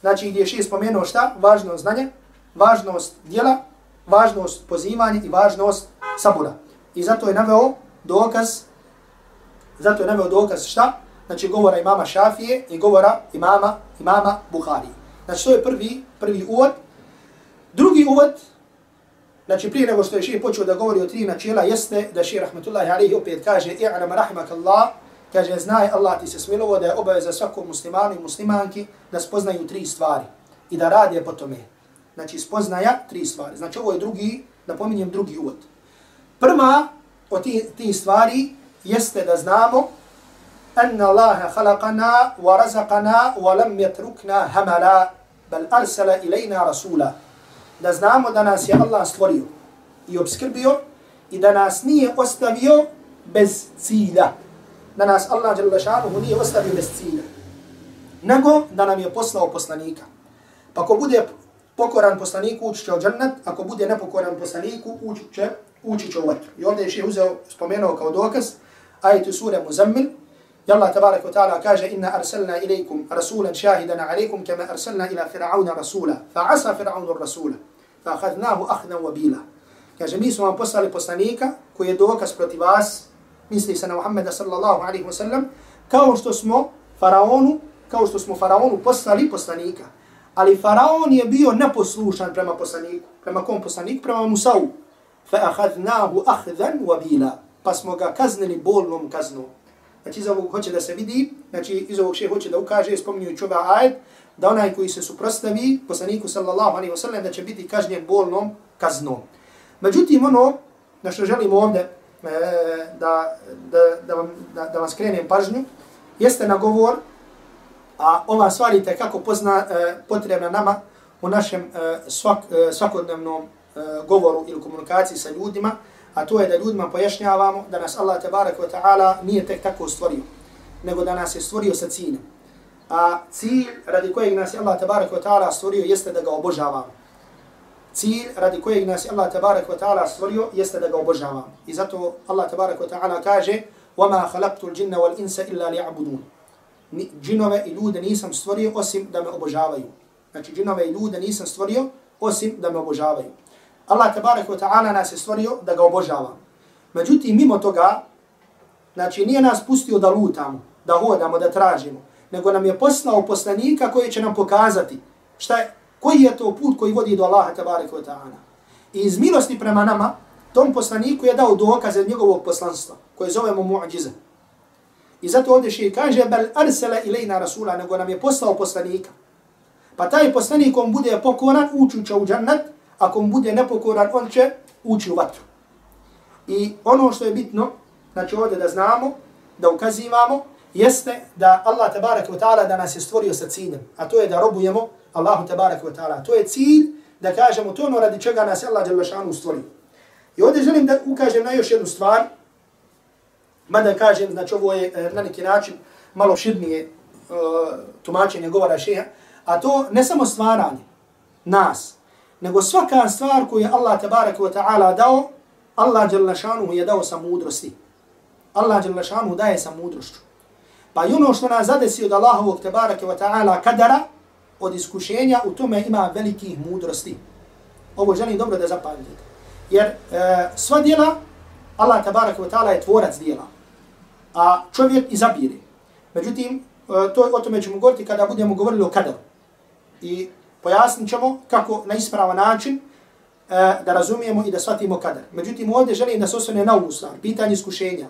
znači gdje je spomenuo šta? Važnost znanja, važnost dijela, važnost pozivanja i važnost sabura. I zato je naveo dokaz, zato je naveo dokaz šta? Znači govora imama Šafije i govora imama, imama Buhari. Znači to je prvi, prvi uvod. Drugi uvod, znači prije nego što je ših počeo da govori o tri načela, jeste da ših rahmetullahi alihi opet kaže i'lam rahimakallah, Kaže, znaj Allah ti se smilovo da je obaveza svakom muslimanu i muslimanki da spoznaju tri stvari i da radi po tome. Znači, spoznaja tri stvari. Znači, ovo je drugi, da pominjem drugi uvod. Prva od ti, ti stvari jeste da znamo anna Allaha khalaqana wa razaqana wa lam yatrukna hamala bal arsala ilayna rasula. Da znamo da nas je Allah stvorio i obskrbio i da nas nije ostavio bez cilja da nas Allah dželle šanuhu nije ostavio bez cilja. Nego da nam je poslao poslanika. Pa ko bude pokoran poslaniku, ući će u džennet, ako bude nepokoran poslaniku, ući će, ući će u vatru. I ovdje je še uzeo, spomenuo kao dokaz, ajetu sura Muzammil, يلا تبارك وتعالى كاجة إنا أرسلنا إليكم رسولا شاهدا عليكم كما أرسلنا إلى فرعون رسولا فعسى فرعون الرسول فأخذناه أخذا وبيلا كاجة ميس من بصالي بصانيكا كو يدوك اسبرتي باس مثل sallallahu محمد صلى الله عليه وسلم كاوشت اسمو فرعون كاوشت اسمو فرعون بصالي بصانيكا Ali Faraon je bio neposlušan prema poslaniku. Prema kom poslaniku? Prema Musavu. Fa ahadnahu ahdan wa bila. Pa smo ga kaznili bolnom kaznom. Znači iz ovog hoće da se vidi, znači iz ovog še hoće da ukaže, spominjujući ovaj ajed, da onaj koji se suprostavi poslaniku sallallahu alaihi wasallam da će biti kažnjen bolnom kaznom. Međutim, ono na što želimo ovdje e, da, da, da, vam, da, da vam skrenem pažnju, jeste na govor, a ova stvar je kako pozna, e, potrebna nama u našem e, svak, e, svakodnevnom e, govoru ili komunikaciji sa ljudima, a to je da ljudima pojašnjavamo da nas Allah tabarak wa ta'ala nije tek tako stvorio, nego da nas je stvorio sa ciljem. A cilj radi kojeg nas je Allah tabarak wa ta'ala stvorio jeste da ga obožavamo. Cilj radi kojeg nas je Allah tabarak wa ta'ala stvorio jeste da ga obožavamo. I zato Allah tabarak wa ta'ala kaže وَمَا خَلَقْتُ الْجِنَّ وَالْإِنسَ إِلَّا لِيَعْبُدُونَ Džinove i ljude nisam stvorio osim da me obožavaju. Znači džinove i ljude nisam stvorio osim da me obožavaju. Allah tabarak wa ta'ala nas je stvorio da ga obožavamo. Međutim, mimo toga, znači nije nas pustio da lutamo, da hodamo, da tražimo, nego nam je poslao poslanika koji će nam pokazati šta je, koji je to put koji vodi do Allaha tabaraka wa ta'ala. I iz milosti prema nama, tom poslaniku je dao dokaze njegovog poslanstva, koje zovemo mu'đize. I zato ovdje še kaže, bel arsela ilajna rasula, nego nam je poslao poslanika. Pa taj poslanik, on bude pokoran, učuća u džannat, ako mu bude nepokoran, on će ući u vatru. I ono što je bitno, znači ovdje da znamo, da ukazivamo, jeste da Allah tabarak wa ta'ala da nas je stvorio sa ciljem, a to je da robujemo Allahu tabarak wa ta'ala. To je cilj da kažemo to ono radi čega nas je Allah djelašanu stvorio. I ovdje želim da ukažem na još jednu stvar, mada kažem, znači ovo je eh, na neki način malo širnije uh, tumačenje govora šeha, a to ne samo stvaranje nas, nego svaka stvar koju je Allah tabarak wa ta'ala dao, Allah djelašanu je dao sa mudrosti. Allah djelašanu daje sa mudrošću. Pa i ono što nas zadesi od Allahovog tebareke wa ta'ala kadara, od iskušenja, u tome ima velikih mudrosti. Ovo želim dobro da zapamtite. Jer e, sva djela, Allah tebareke wa ta'ala je tvorac djela. A čovjek izabire. Međutim, e, to, o tome ćemo govoriti kada budemo govorili o kadaru. I pojasnit ćemo kako na ispravan način e, da razumijemo i da shvatimo kadar. Međutim, ovdje želim da se osvane na ovu stvar, pitanje iskušenja.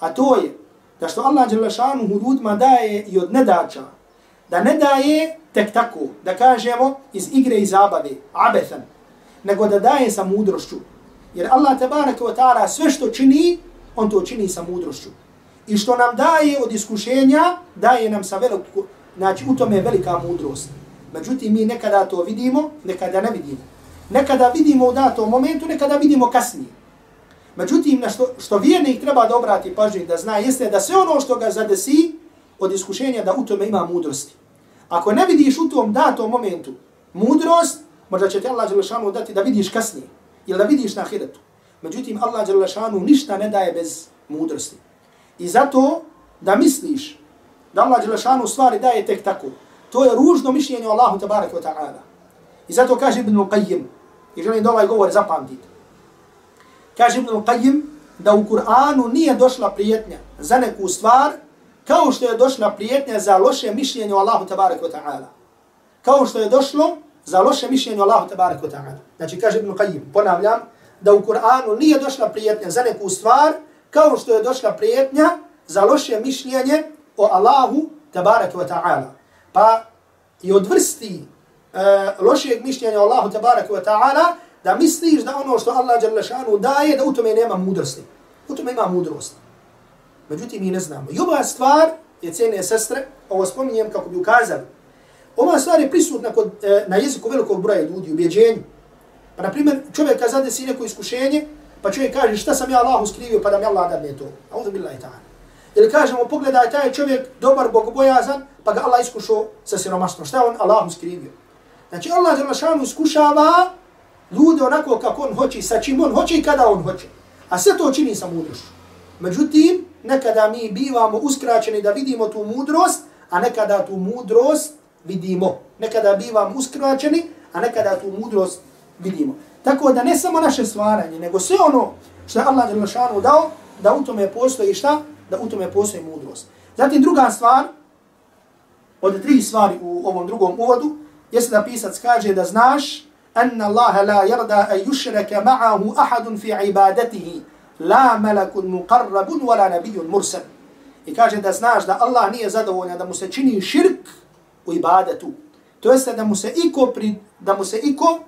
A to je da što Allah Đelešanu ljudima daje i od nedača, da ne daje tek tako, da kažemo iz igre i zabave, abethan, nego da daje sa mudrošću. Jer Allah tabaraka wa ta'ala sve što čini, on to čini sa mudrošću. I što nam daje od iskušenja, daje nam sa veliku, znači u tome je velika mudrost. Međutim, mi nekada to vidimo, nekada ne vidimo. Nekada vidimo u datom momentu, nekada vidimo kasnije. Međutim, na što, što vjernik treba da obrati pažnju da zna, jeste da sve ono što ga zadesi od iskušenja, da u tome ima mudrosti. Ako ne vidiš u tom datom momentu mudrost, možda će te Allah Đelešanu dati da vidiš kasnije ili da vidiš na hiretu. Međutim, Allah Đelešanu ništa ne daje bez mudrosti. I zato da misliš da Allah Đelešanu stvari daje tek tako, to je ružno mišljenje Allahu tabaraka wa ta'ala. I zato kaže Ibn Al-Qayyim, i želim da ovaj govor zapamtite, kaže Ibn Al-Qayyim da u Kur'anu nije došla prijetnja za neku stvar kao što je došla prijetnja za loše mišljenje o Allahu tabarak wa ta'ala. Kao što je došlo za loše mišljenje o Allahu tabarak wa ta'ala. Znači kaže Ibn Qayyim, ponavljam, da u Kur'anu nije došla prijetnja za neku stvar kao što je došla prijetnja za loše mišljenje o Allahu tabarak wa ta'ala. Pa i od vrsti e, uh, lošeg mišljenja Allahu tabarak wa ta'ala da misliš da ono što Allah dželle šanu daje da u tome nema mudrosti. U tome ima mudrost. Međutim mi ne znamo. I ova stvar je cijene sestre, ovo spominjem kako bi ukazali. Ova stvar je prisutna kod, e, na jeziku velikog broja ljudi, u. Pa na primjer, čovjek kad zadesi neko iskušenje, pa čovjek kaže šta sam ja Allahu skrivio pa da mi Allah dadne to. A ovdje bila je. Ili kažemo, pogledaj, taj čovjek dobar, bogobojazan, pa ga Allah iskušao sa siromaštvom. Šta on Allahom skrivio? Znači Allah Đelešanu iskušava ljude onako kako on hoće, sa čim on hoće i kada on hoće. A sve to čini sa mudrošću. Međutim, nekada mi bivamo uskraćeni da vidimo tu mudrost, a nekada tu mudrost vidimo. Nekada bivamo uskraćeni, a nekada tu mudrost vidimo. Tako da ne samo naše stvaranje, nego sve ono što je Allah Đelešanu dao, da u tome postoji šta? Da u tome postoji mudrost. Zatim druga stvar, od tri stvari u ovom drugom uvodu, jeste da pisac kaže da znaš أن الله لا يرضى أن يشرك معه أحد في عبادته لا ملك مقرب ولا نبي مرسل I kaže da znaš da Allah nije zadovoljan da mu se čini širk u ibadetu. To jeste da mu se iko, pri, da mu se iko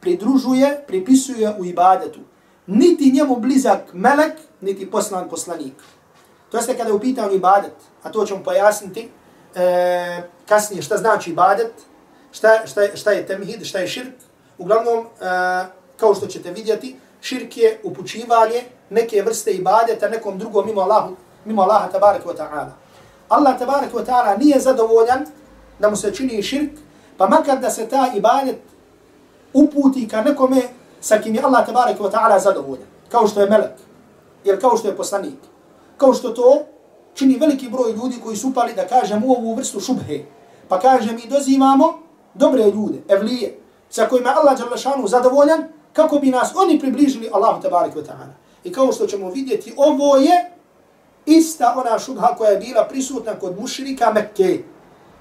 pridružuje, pripisuje u ibadetu. Niti njemu blizak melek, niti poslan poslanik. To jeste kada je u pitanju ibadet, a to ćemo pojasniti e, kasnije šta znači ibadet, šta, šta, šta je temhid, šta je širk. Uglavnom, e, kao što ćete vidjeti, širk je upućivanje neke vrste ibadeta nekom drugom mimo Allahu, mimo Allaha tabaraka wa ta'ala. Allah tabaraka wa ta'ala nije zadovoljan da mu se čini širk, pa makar da se ta ibadet uputi ka nekome sa kim je Allah tabaraka wa ta'ala zadovoljan, kao što je melek, ili kao što je poslanik, kao što to čini veliki broj ljudi koji su upali da kažem u ovu vrstu šubhe, pa kaže mi dozivamo dobre ljude, evlije, sa kojima Allah Đalešanu zadovoljan, kako bi nas oni približili Allahu tabarak wa ta'ala. I kao što ćemo vidjeti, ovo je ista ona šubha koja je bila prisutna kod mušrika Mekke.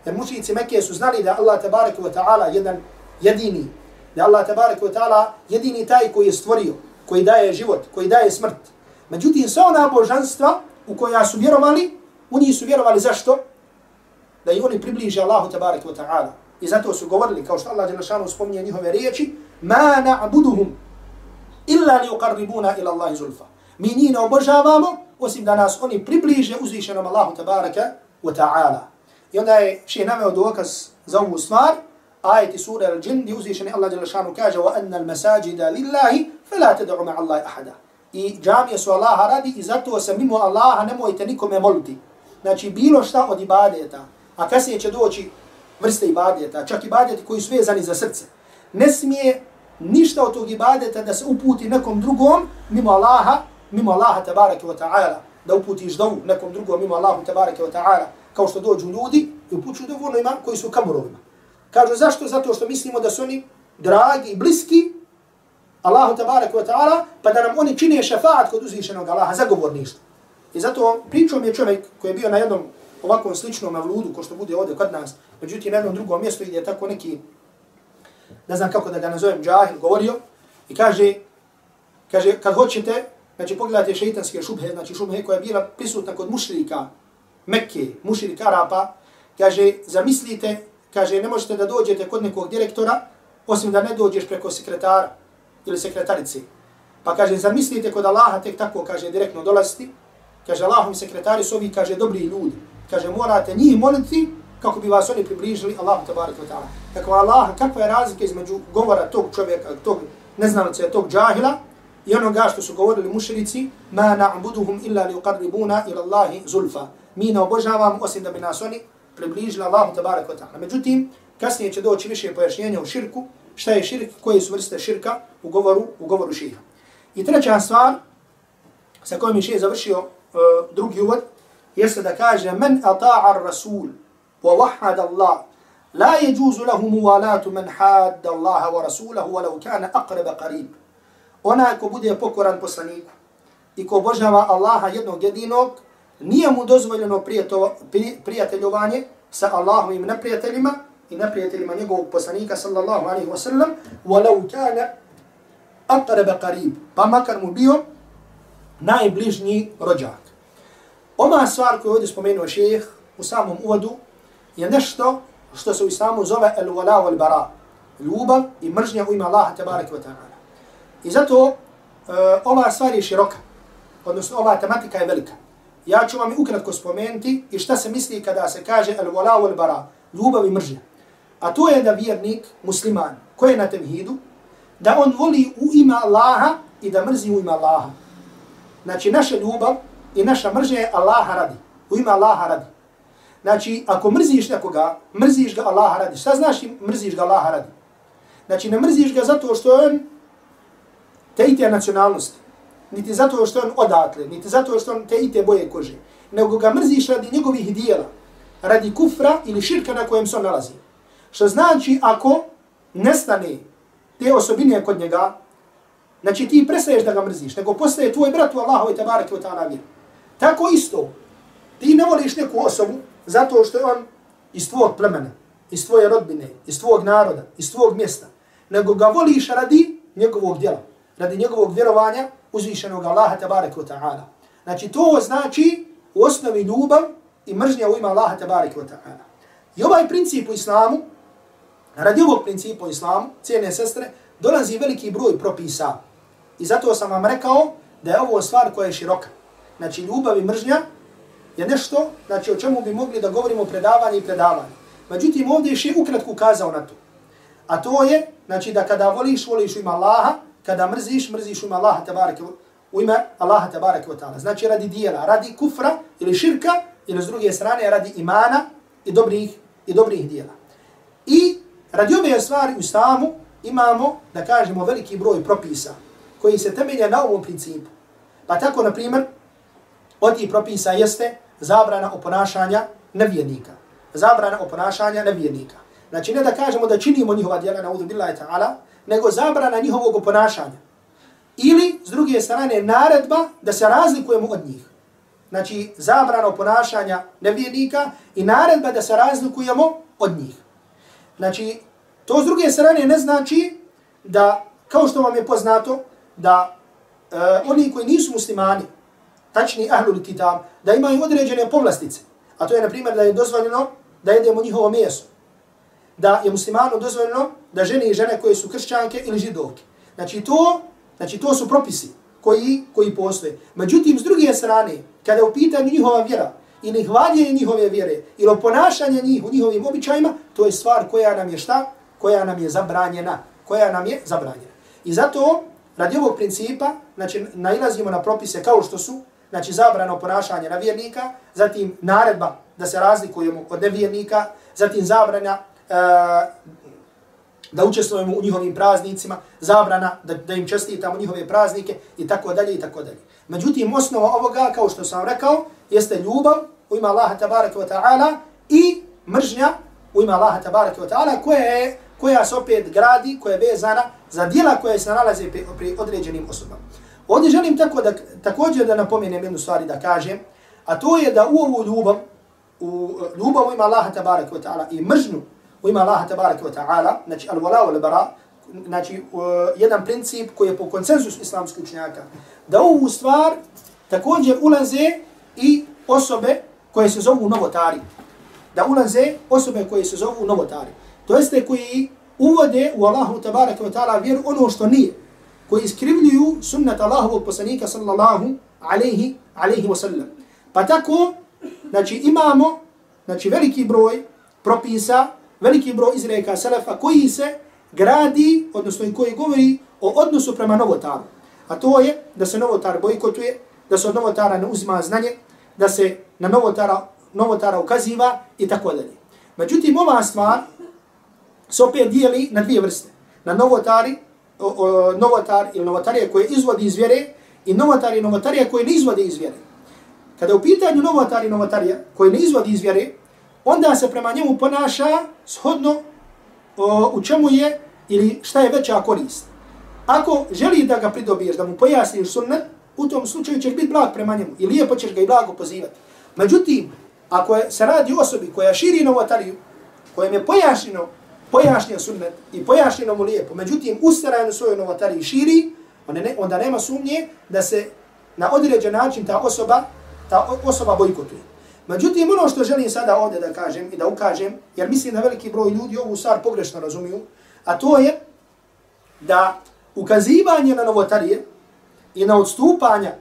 Jer mušrici Mekke su znali da Allah tabarak wa ta'ala jedan jedini, da Allah tabarak wa ta'ala jedini taj koji je stvorio, koji daje život, koji daje smrt. Međutim, sva ona božanstva u koja su vjerovali, u njih su vjerovali zašto? Da i oni približe Allahu tabarak wa ta'ala. I zato su govorili, kao što Allah Đelešanu spominje njihove riječi, ma na'buduhum illa li uqarribuna ila Allahi zulfa. Mi njih ne obožavamo, osim da nas oni približe uzvišenom Allahu tabaraka wa ta'ala. I onda je še naveo dokaz za ovu stvar, ajeti sura al-đin, gdje uzvišeni Allah Đelešanu kaže al-masajida lillahi, fe la teda'u ma Allahi ahada. I džamije su Allaha radi i zato se mimo Allaha nemojte nikome moliti. Znači bilo šta od ibadeta, a kasnije će doći vrste ibadeta, čak ibadeti koji su vezani za srce. Ne smije ništa od tog ibadeta da se uputi nekom drugom mimo Allaha, mimo Allaha tabaraka wa ta'ala, da uputiš dovu nekom drugom mimo Allaha tabaraka wa ta'ala, kao što dođu ljudi i upućuju dovu onima koji su kamurovima. Kažu zašto? Zato što mislimo da su oni dragi i bliski Allahu tabaraka wa ta'ala, pa da nam oni čine šefaat kod uzvišenog Allaha, zagovorništvo. I zato pričao mi je čovjek koji je bio na jednom ovakvom sličnom avludu, ko što bude ovdje kod nas, međutim na jednom drugom mjestu gdje tako neki, ne znam kako da ga nazovem, džahil, govorio i kaže, kaže, kad hoćete, znači pogledajte šeitanske šubhe, znači šubhe koja je bila prisutna kod mušrika, Mekke, mušrika Arapa, kaže, zamislite, kaže, ne možete da dođete kod nekog direktora, osim da ne dođeš preko sekretara ili sekretarice. Pa kaže, zamislite kod Allaha tek tako, kaže, direktno dolaziti, kaže, Allahom sekretari su ovi, kaže, dobri ljudi kaže, morate njih moliti kako bi vas oni približili Allahu tabaraka wa ta'ala. Kako Allah, kakva je razlika između govora tog čovjeka, tog neznalice, tog džahila, i onoga što su govorili mušrici, ma na'buduhum illa li uqarribuna ila Allahi zulfa. Mi ne obožavamo osim da bi nas oni približili Allahu tabaraka wa ta'ala. Međutim, kasnije će doći više pojašnjenja u širku, šta je širk, koje su vrste širka? U govoru, u govoru šeha. I treća stvar, sa kojom je šeha završio uh, drugi uvod, jeste da kaže men ata'a rasul wa wahhada Allah la yajuzu lahu muwalatu man hadda Allah wa rasulahu walau kana aqrab qarib. Ona ko bude pokoran poslaniku i ko obožava Allaha jednog jedinog nije mu dozvoljeno prijateljovanje sa Allahovim neprijateljima i neprijateljima njegovog poslanika sallallahu alaihi wasallam walau kana aqrab qarib pa makar mu bio najbližnji rođak Ova stvar koju ovdje spomenuo šejih u samom uvodu je nešto što se u islamu zove el wala wal bara. Ljubav i mržnja u ime Allaha tabaraka wa ta'ala. I zato uh, ova stvar je široka. Odnosno ova tematika je velika. Ja ću vam ukratko spomenuti i šta se misli kada se kaže el wala wal bara. Ljubav i mržnja. A to je da vjernik, musliman, koji je na tevhidu, da on voli u ima Allaha i da mrzi u ima Allaha. Znači naša ljubav i naša mržnja je Allaha radi. U ima Allaha radi. Znači, ako mrziš nekoga, mrziš ga Allaha radi. Šta znači mrziš ga Allaha radi? Znači, ne mrziš ga zato što on te ite nacionalnosti, niti zato što on odatle, niti zato što on te ite boje kože, nego ga mrziš radi njegovih dijela, radi kufra ili širka na kojem se on nalazi. Što znači, ako nestane te osobine kod njega, znači ti prestaješ da ga mrziš, nego postaje tvoj brat u Allahu i tabarake u ta'ala vjeru. Tako isto, ti ne voliš neku osobu zato što je on iz tvojeg plemena, iz tvoje rodbine, iz tvojeg naroda, iz tvojeg mjesta. nego ga voliš radi njegovog djela, radi njegovog vjerovanja uzvišenog Allaha tabaraka wa ta'ala. Znači to znači u osnovi ljubav i mržnja u ima Allaha tabaraka wa ta'ala. I ovaj princip u islamu, radi ovog principu u islamu, cijene sestre, dolazi veliki broj propisa. I zato sam vam rekao da je ovo stvar koja je široka. Znači ljubav i mržnja je nešto znači, o čemu bi mogli da govorimo predavanje i predavanje. Međutim, ovdje je še ukratko ukazao na to. A to je, znači da kada voliš, voliš u ime Allaha, kada mrziš, mrziš u ime Allaha tabarake, u ime Allaha tabarake wa ta'ala. Znači radi dijela, radi kufra ili širka, ili s druge strane radi imana i dobrih, i dobrih dijela. I radi ove stvari u islamu imamo, da kažemo, veliki broj propisa koji se temelje na ovom principu. Pa tako, na primjer, od tih propisa jeste zabrana oponašanja nevjernika. Zabrana oponašanja nevjernika. Znači, ne da kažemo da činimo njihova djela na udu ta'ala, nego zabrana njihovog oponašanja. Ili, s druge strane, naredba da se razlikujemo od njih. Znači, zabrana oponašanja nevjernika i naredba da se razlikujemo od njih. Znači, to s druge strane ne znači da, kao što vam je poznato, da e, oni koji nisu muslimani, tačni ahlul kitab, da imaju određene povlastice. A to je, na primjer, da je dozvoljeno da jedemo njihovo meso. Da je muslimanu dozvoljeno da žene i žene koje su kršćanke ili židovke. Znači to, znači to su propisi koji, koji postoje. Međutim, s druge strane, kada je u pitanju njihova vjera, i nehvaljenje njihove vjere, ili ponašanje njih u njihovim običajima, to je stvar koja nam je šta? Koja nam je zabranjena. Koja nam je zabranjena. I zato, radi ovog principa, znači, nailazimo na propise kao što su, znači zabrano ponašanje na vjernika, zatim naredba da se razlikujemo od nevjernika, zatim zabrana uh, da učestvujemo u njihovim praznicima, zabrana da, da im čestitamo njihove praznike i tako dalje i tako dalje. Međutim, osnova ovoga, kao što sam rekao, jeste ljubav u ima Allaha tabaraka wa ta'ala i mržnja u ima Allaha tabaraka wa ta'ala koja, je, koja se opet gradi, koja je vezana za dijela koje se nalaze pri, pri određenim osobama. Ovdje želim tako da, također da napomenem jednu stvari da kažem, a to je da u ovu ljubav, u ljubav u ima Allaha tabaraka wa ta'ala i mržnju u ima Allaha tabaraka wa ta'ala, znači al-wala wal bara, znači uh, jedan princip koji je po konsenzusu islamskih učenjaka, da ovu stvar također ulaze i osobe koje se zovu novotari. Da ulaze osobe koje se zovu novotari. To jeste koji uvode u Allahu tabaraka wa ta'ala vjeru ono što nije koji iskrivljuju sunnet Allahovog poslanika sallallahu alaihi, alaihi wa sallam. Pa tako, znači imamo znači, veliki broj propisa, veliki broj izreka selefa koji se gradi, odnosno i koji govori o odnosu prema novotaru. A to je da se novotar bojkotuje, da se od novotara ne uzima znanje, da se na novotara, novotara ukaziva i tako dalje. Međutim, ova stvar se opet dijeli na dvije vrste. Na novotari novotar ili novotarije koje izvodi iz vjere i novotar i novotarija koje ne izvodi iz vjere. Kada u pitanju novotar i novotarija koje ne izvodi iz vjere, onda se prema njemu ponaša shodno o, u čemu je ili šta je veća korist. Ako želi da ga pridobiješ, da mu pojasniš sunnet, u tom slučaju ćeš biti blag prema njemu i lijepo ćeš ga i blago pozivati. Međutim, ako je, se radi osobi koja širi novotariju, kojem je pojašnjeno pojašnjen sunnet i pojašnjeno mu lijepo, međutim ustaraje na svojoj novotariji širi, onda, ne, onda nema sumnje da se na određen način ta osoba, ta osoba bojkotuje. Međutim, ono što želim sada ovdje da kažem i da ukažem, jer mislim da veliki broj ljudi ovu stvar pogrešno razumiju, a to je da ukazivanje na novotarije i na odstupanja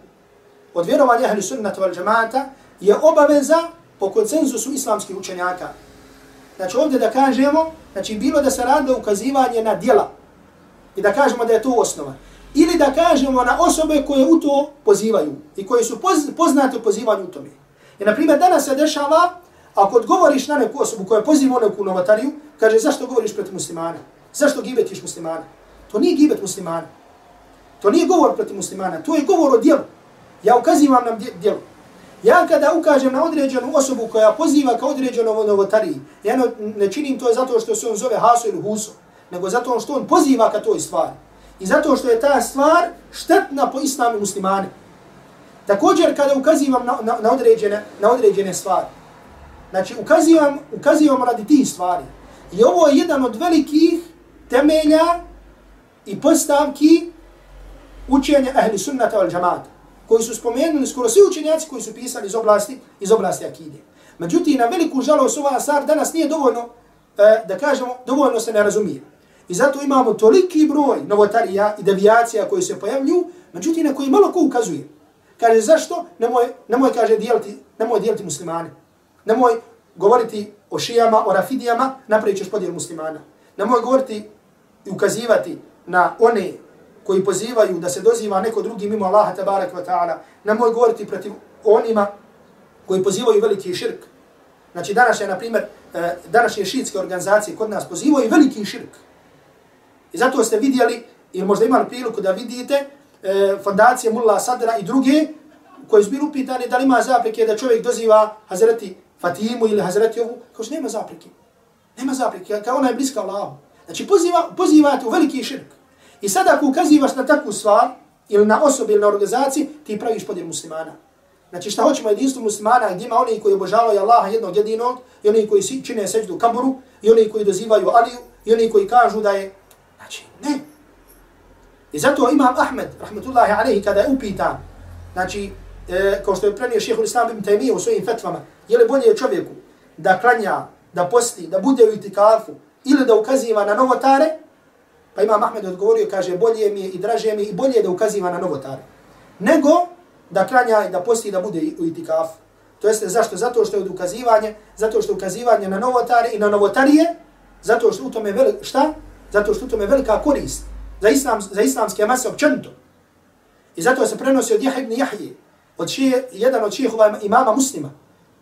od vjerovanja ahli sunnata val džemata je obaveza po koncenzusu islamskih učenjaka. Znači ovdje da kažemo, znači bilo da se radi ukazivanje na djela i da kažemo da je to osnova. Ili da kažemo na osobe koje u to pozivaju i koje su poznate u pozivanju u tome. I na primjer danas se dešava, ako odgovoriš na neku osobu koja poziva neku novatariju, kaže zašto govoriš protiv muslimana? Zašto gibetiš muslimana? To nije gibet muslimana. To nije govor protiv muslimana, to je govor o djelu. Ja ukazivam na djelu. Ja kada ukažem na određenu osobu koja poziva ka određenom novotariji, ja ne činim to zato što se on zove Haso ili Huso, nego zato što on poziva ka toj stvari. I zato što je ta stvar štetna po islamu muslimane. Također kada ukazivam na, na, na, određene, na određene stvari, znači ukazivam, ukazivam radi tih stvari. I ovo je jedan od velikih temelja i postavki učenja ahli sunnata wal džamata, koji su spomenuli skoro svi učenjaci koji su pisali iz oblasti, iz oblasti akide. Međutim, na veliku žalost ova stvar danas nije dovoljno, e, da kažemo, dovoljno se ne razumije. I zato imamo toliki broj novotarija i devijacija koji se pojavljuju, međutim, na koji malo ko ukazuje. Kaže, zašto? Nemoj, nemoj kaže, dijeliti, nemoj dijeliti muslimane. Nemoj govoriti o šijama, o rafidijama, napravit ćeš podijel muslimana. Nemoj govoriti i ukazivati na one koji pozivaju da se doziva neko drugi mimo Allaha tabarak wa ta'ala. Nemoj govoriti protiv onima koji pozivaju veliki širk. Znači, današnje, na primjer, e, današnje šiitske organizacije kod nas pozivaju veliki širk. I zato ste vidjeli, ili možda imali priliku da vidite, e, fondacije Mulla Sadra i druge, koji su bili upitani da li ima zapreke da čovjek doziva Hazreti Fatimu ili Hazreti ovu, kao što nema zapreke. Nema zapreke, kao ona je bliska Allahu. Znači poziva, pozivate u veliki širk. I sada ako ukazivaš na takvu stvar, ili na osobi ili na organizaciji, ti praviš podjel muslimana. Znači šta hoćemo jedinstvo muslimana, gdje ima oni koji obožavaju Allaha jednog jedinog, i oni koji čine seđu kamburu, i oni koji dozivaju Aliju, i oni koji kažu da je... Znači, ne. I zato imam Ahmed, rahmetullahi alaihi, kada je upitan, znači, e, kao što je prenio šehhul Islam ibn Taymiyyah u svojim fetvama, je li bolje čovjeku da klanja, da posti, da bude u itikafu, ili da ukaziva na novotare, pa imam Ahmed odgovorio, kaže, bolje mi je i draže mi je i bolje da ukaziva na novotare, nego da klanja i da posti da bude u itikafu. To jeste zašto? Zato što je od ukazivanje, zato što je ukazivanje na novotare i na novotarije, zato što u tome velik, šta? Zato što u tome velika korist za, islam, za islamske mase općenito. I zato se prenosi od Jahe ibn Jahije, od šije, jedan od šijehova imama muslima,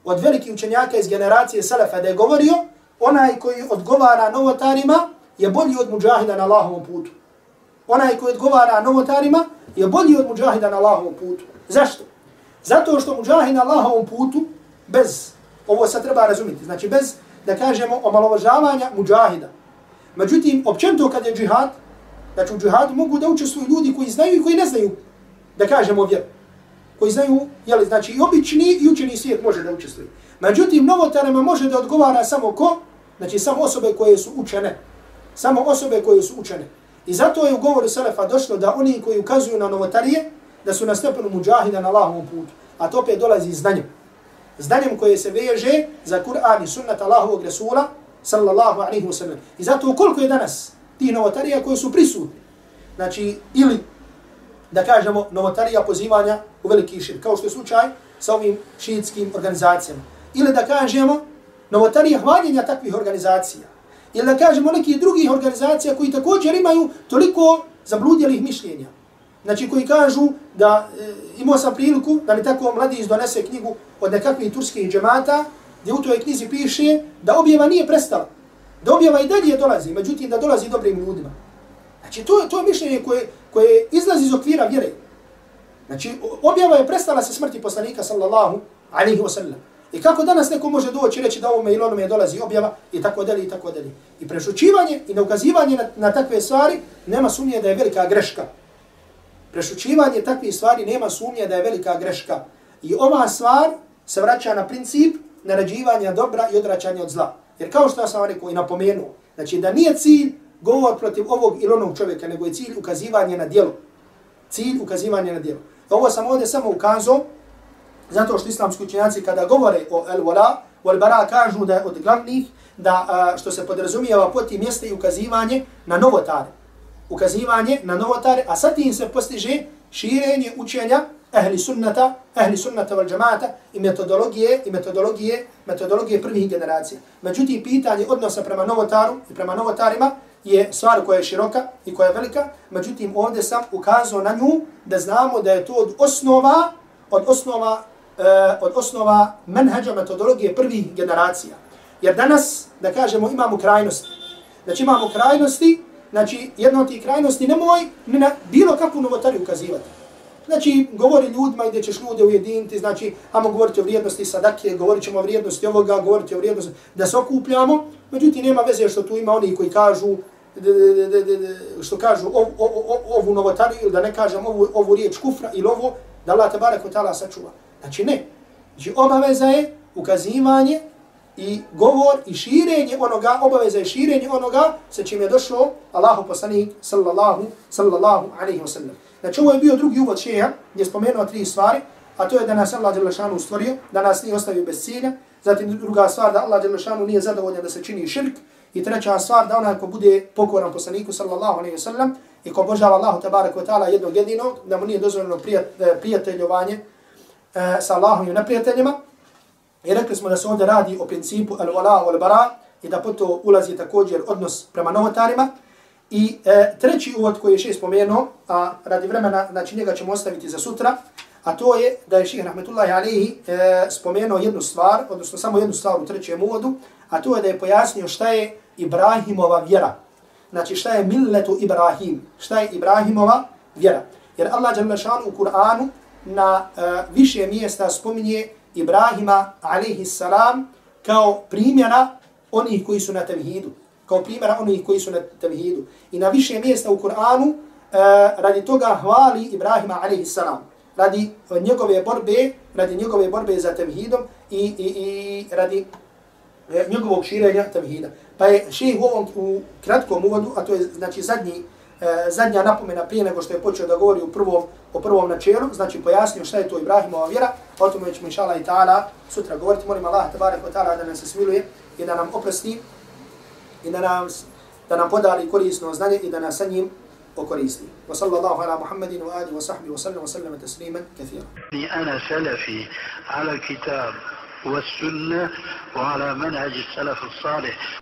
od velikih učenjaka iz generacije Selefa, da je govorio, onaj koji odgovara novotarima je bolji od muđahida na Allahovom putu. Onaj koji odgovara novotarima je bolji od muđahida na Allahovom putu. Zašto? Zato što muđahid na Allahovom putu, bez, ovo se treba razumjeti, znači bez, da kažemo, omalovažavanja muđahida. Međutim, općento kad je džihad, znači u džihadu mogu da učestvuju ljudi koji znaju i koji ne znaju, da kažemo vjeru koji znaju, jel, znači i obični i učeni svijet može da učestvuje. Međutim, novotarama može da odgovara samo ko? Znači, samo osobe koje su učene. Samo osobe koje su učene. I zato je u govoru Selefa došlo da oni koji ukazuju na novotarije, da su na stepenu muđahida na Allahovom putu. A to opet dolazi znanjem. Znanjem koje se veže za Kur'an i sunnat Allahovog Resula, sallallahu alaihi wa sallam. I zato koliko je danas tih novotarija koji su prisutni, znači, ili da kažemo, novotarija pozivanja u veliki šir, kao što je slučaj sa ovim šiitskim organizacijama. Ili da kažemo, novotarija hvaljenja takvih organizacija. Ili da kažemo nekih drugih organizacija koji također imaju toliko zabludjelih mišljenja. Znači koji kažu da e, imao sam priliku da mi tako mladi izdonese knjigu od nekakvih turskih džemata, gdje u toj knjizi piše da objeva nije prestala. Da objava i dalje dolazi, međutim da dolazi dobrim ljudima. Znači to, to je mišljenje koje, koje izlazi iz okvira vjere. Znači, objava je prestala se smrti poslanika sallallahu alaihi wa sallam. I kako danas neko može doći reći da ovome ili onome dolazi objava i tako dalje i tako dalje. I prešućivanje i neukazivanje na, na takve stvari nema sumnje da je velika greška. Prešućivanje takvih stvari nema sumnje da je velika greška. I ova stvar se vraća na princip narađivanja dobra i odraćanja od zla. Jer kao što sam vam rekao i napomenuo, znači da nije cilj govor protiv ovog ili onog čovjeka, nego je cilj ukazivanje na djelo. Cilj ukazivanje na djelo. Ovo sam ovdje samo ukazao, zato što islamski učenjaci kada govore o el-wala, o el-bara kažu da je od glavnih, da a, što se podrazumijeva po tim mjeste i ukazivanje na novotare. Ukazivanje na novotare, a sad tim se postiže širenje učenja ehli sunnata, ehli sunnata val džamata i metodologije, i metodologije, metodologije prvih generacija. Međutim, pitanje odnosa prema novotaru i prema novotarima je stvar koja je široka i koja je velika, međutim ovdje sam ukazao na nju da znamo da je to od osnova, od osnova, uh, od osnova menheđa metodologije prvih generacija. Jer danas, da kažemo, imamo krajnosti. Znači imamo krajnosti, znači jedna od tih krajnosti nemoj ni na bilo kakvu novotariju ukazivati. Znači, govori ljudima gdje ćeš ljude ujediniti, znači, amo govoriti o vrijednosti sadake, govorit ćemo o vrijednosti ovoga, govoriti o vrijednosti da se okupljamo, međutim, nema veze što tu ima oni koji kažu što kažu ov, ov, ov, ovu novotariju ili da ne kažem ovu, ovu riječ kufra ili ovo, da Allah te barek ta'ala sačuva. Znači ne. Znači obaveza je ukazivanje i govor i širenje onoga, obaveza i širenje onoga sa čim je došao Allahu poslanik sallallahu, sallallahu alaihi wa sallam. Znači ovo je bio drugi uvod šeha gdje je spomenuo tri stvari, a to je da nas Allah Đelešanu stvorio, da nas nije ostavio bez cilja, zatim druga stvar da Allah Đelešanu nije zadovoljan da se čini širk, i treća stvar da onaj ko bude pokoran poslaniku sallallahu alaihi wa sallam i ko božava Allahu tabaraka wa ta'ala jednog jedinog, da mu nije dozvoljeno e, prijateljovanje e, sa Allahom i neprijateljima, I rekli smo da se ovdje radi o principu al-wala wal-bara i da poto ulazi također odnos prema novotarima. I e, treći uvod koji je še spomenuo, a radi vremena, znači njega ćemo ostaviti za sutra, a to je da je ših rahmetullahi alihi e, spomenuo jednu stvar, odnosno samo jednu stvar u trećem uvodu, a to je da je pojasnio šta je Ibrahimova vjera. Znači šta je milletu Ibrahim, šta je Ibrahimova vjera. Jer Allah u Kur'anu na e, više mjesta spominje Ibrahima alaihi salam kao primjera onih koji su na tevhidu. Kao primjera onih koji su na tevhidu. I na više mjesta u Kur'anu uh, radi toga hvali Ibrahima alaihi salam. Radi njegove borbe, radi njegove borbe za tevhidom i, i, i radi e, njegovog širenja tevhida. Pa je ših u ovom u kratkom uvodu, a to je znači zadnji e, zadnja napomena prije nego što je počeo da govori u prvom, o prvom načelu, znači pojasnio šta je to Ibrahimova vjera, o tome ćemo inšala i ta'ala sutra govoriti. Molim Allah tabarak wa ta'ala da nas se smiluje i da nam oprosti i da nam, da nam podari korisno znanje i da nas sa njim okoristi. Wa sallallahu ala Muhammedin wa adi wa sahbihi wa sallam wa sallam tasliman kathira. أنا سلفي على الكتاب والسنة وعلى منهج السلف الصالح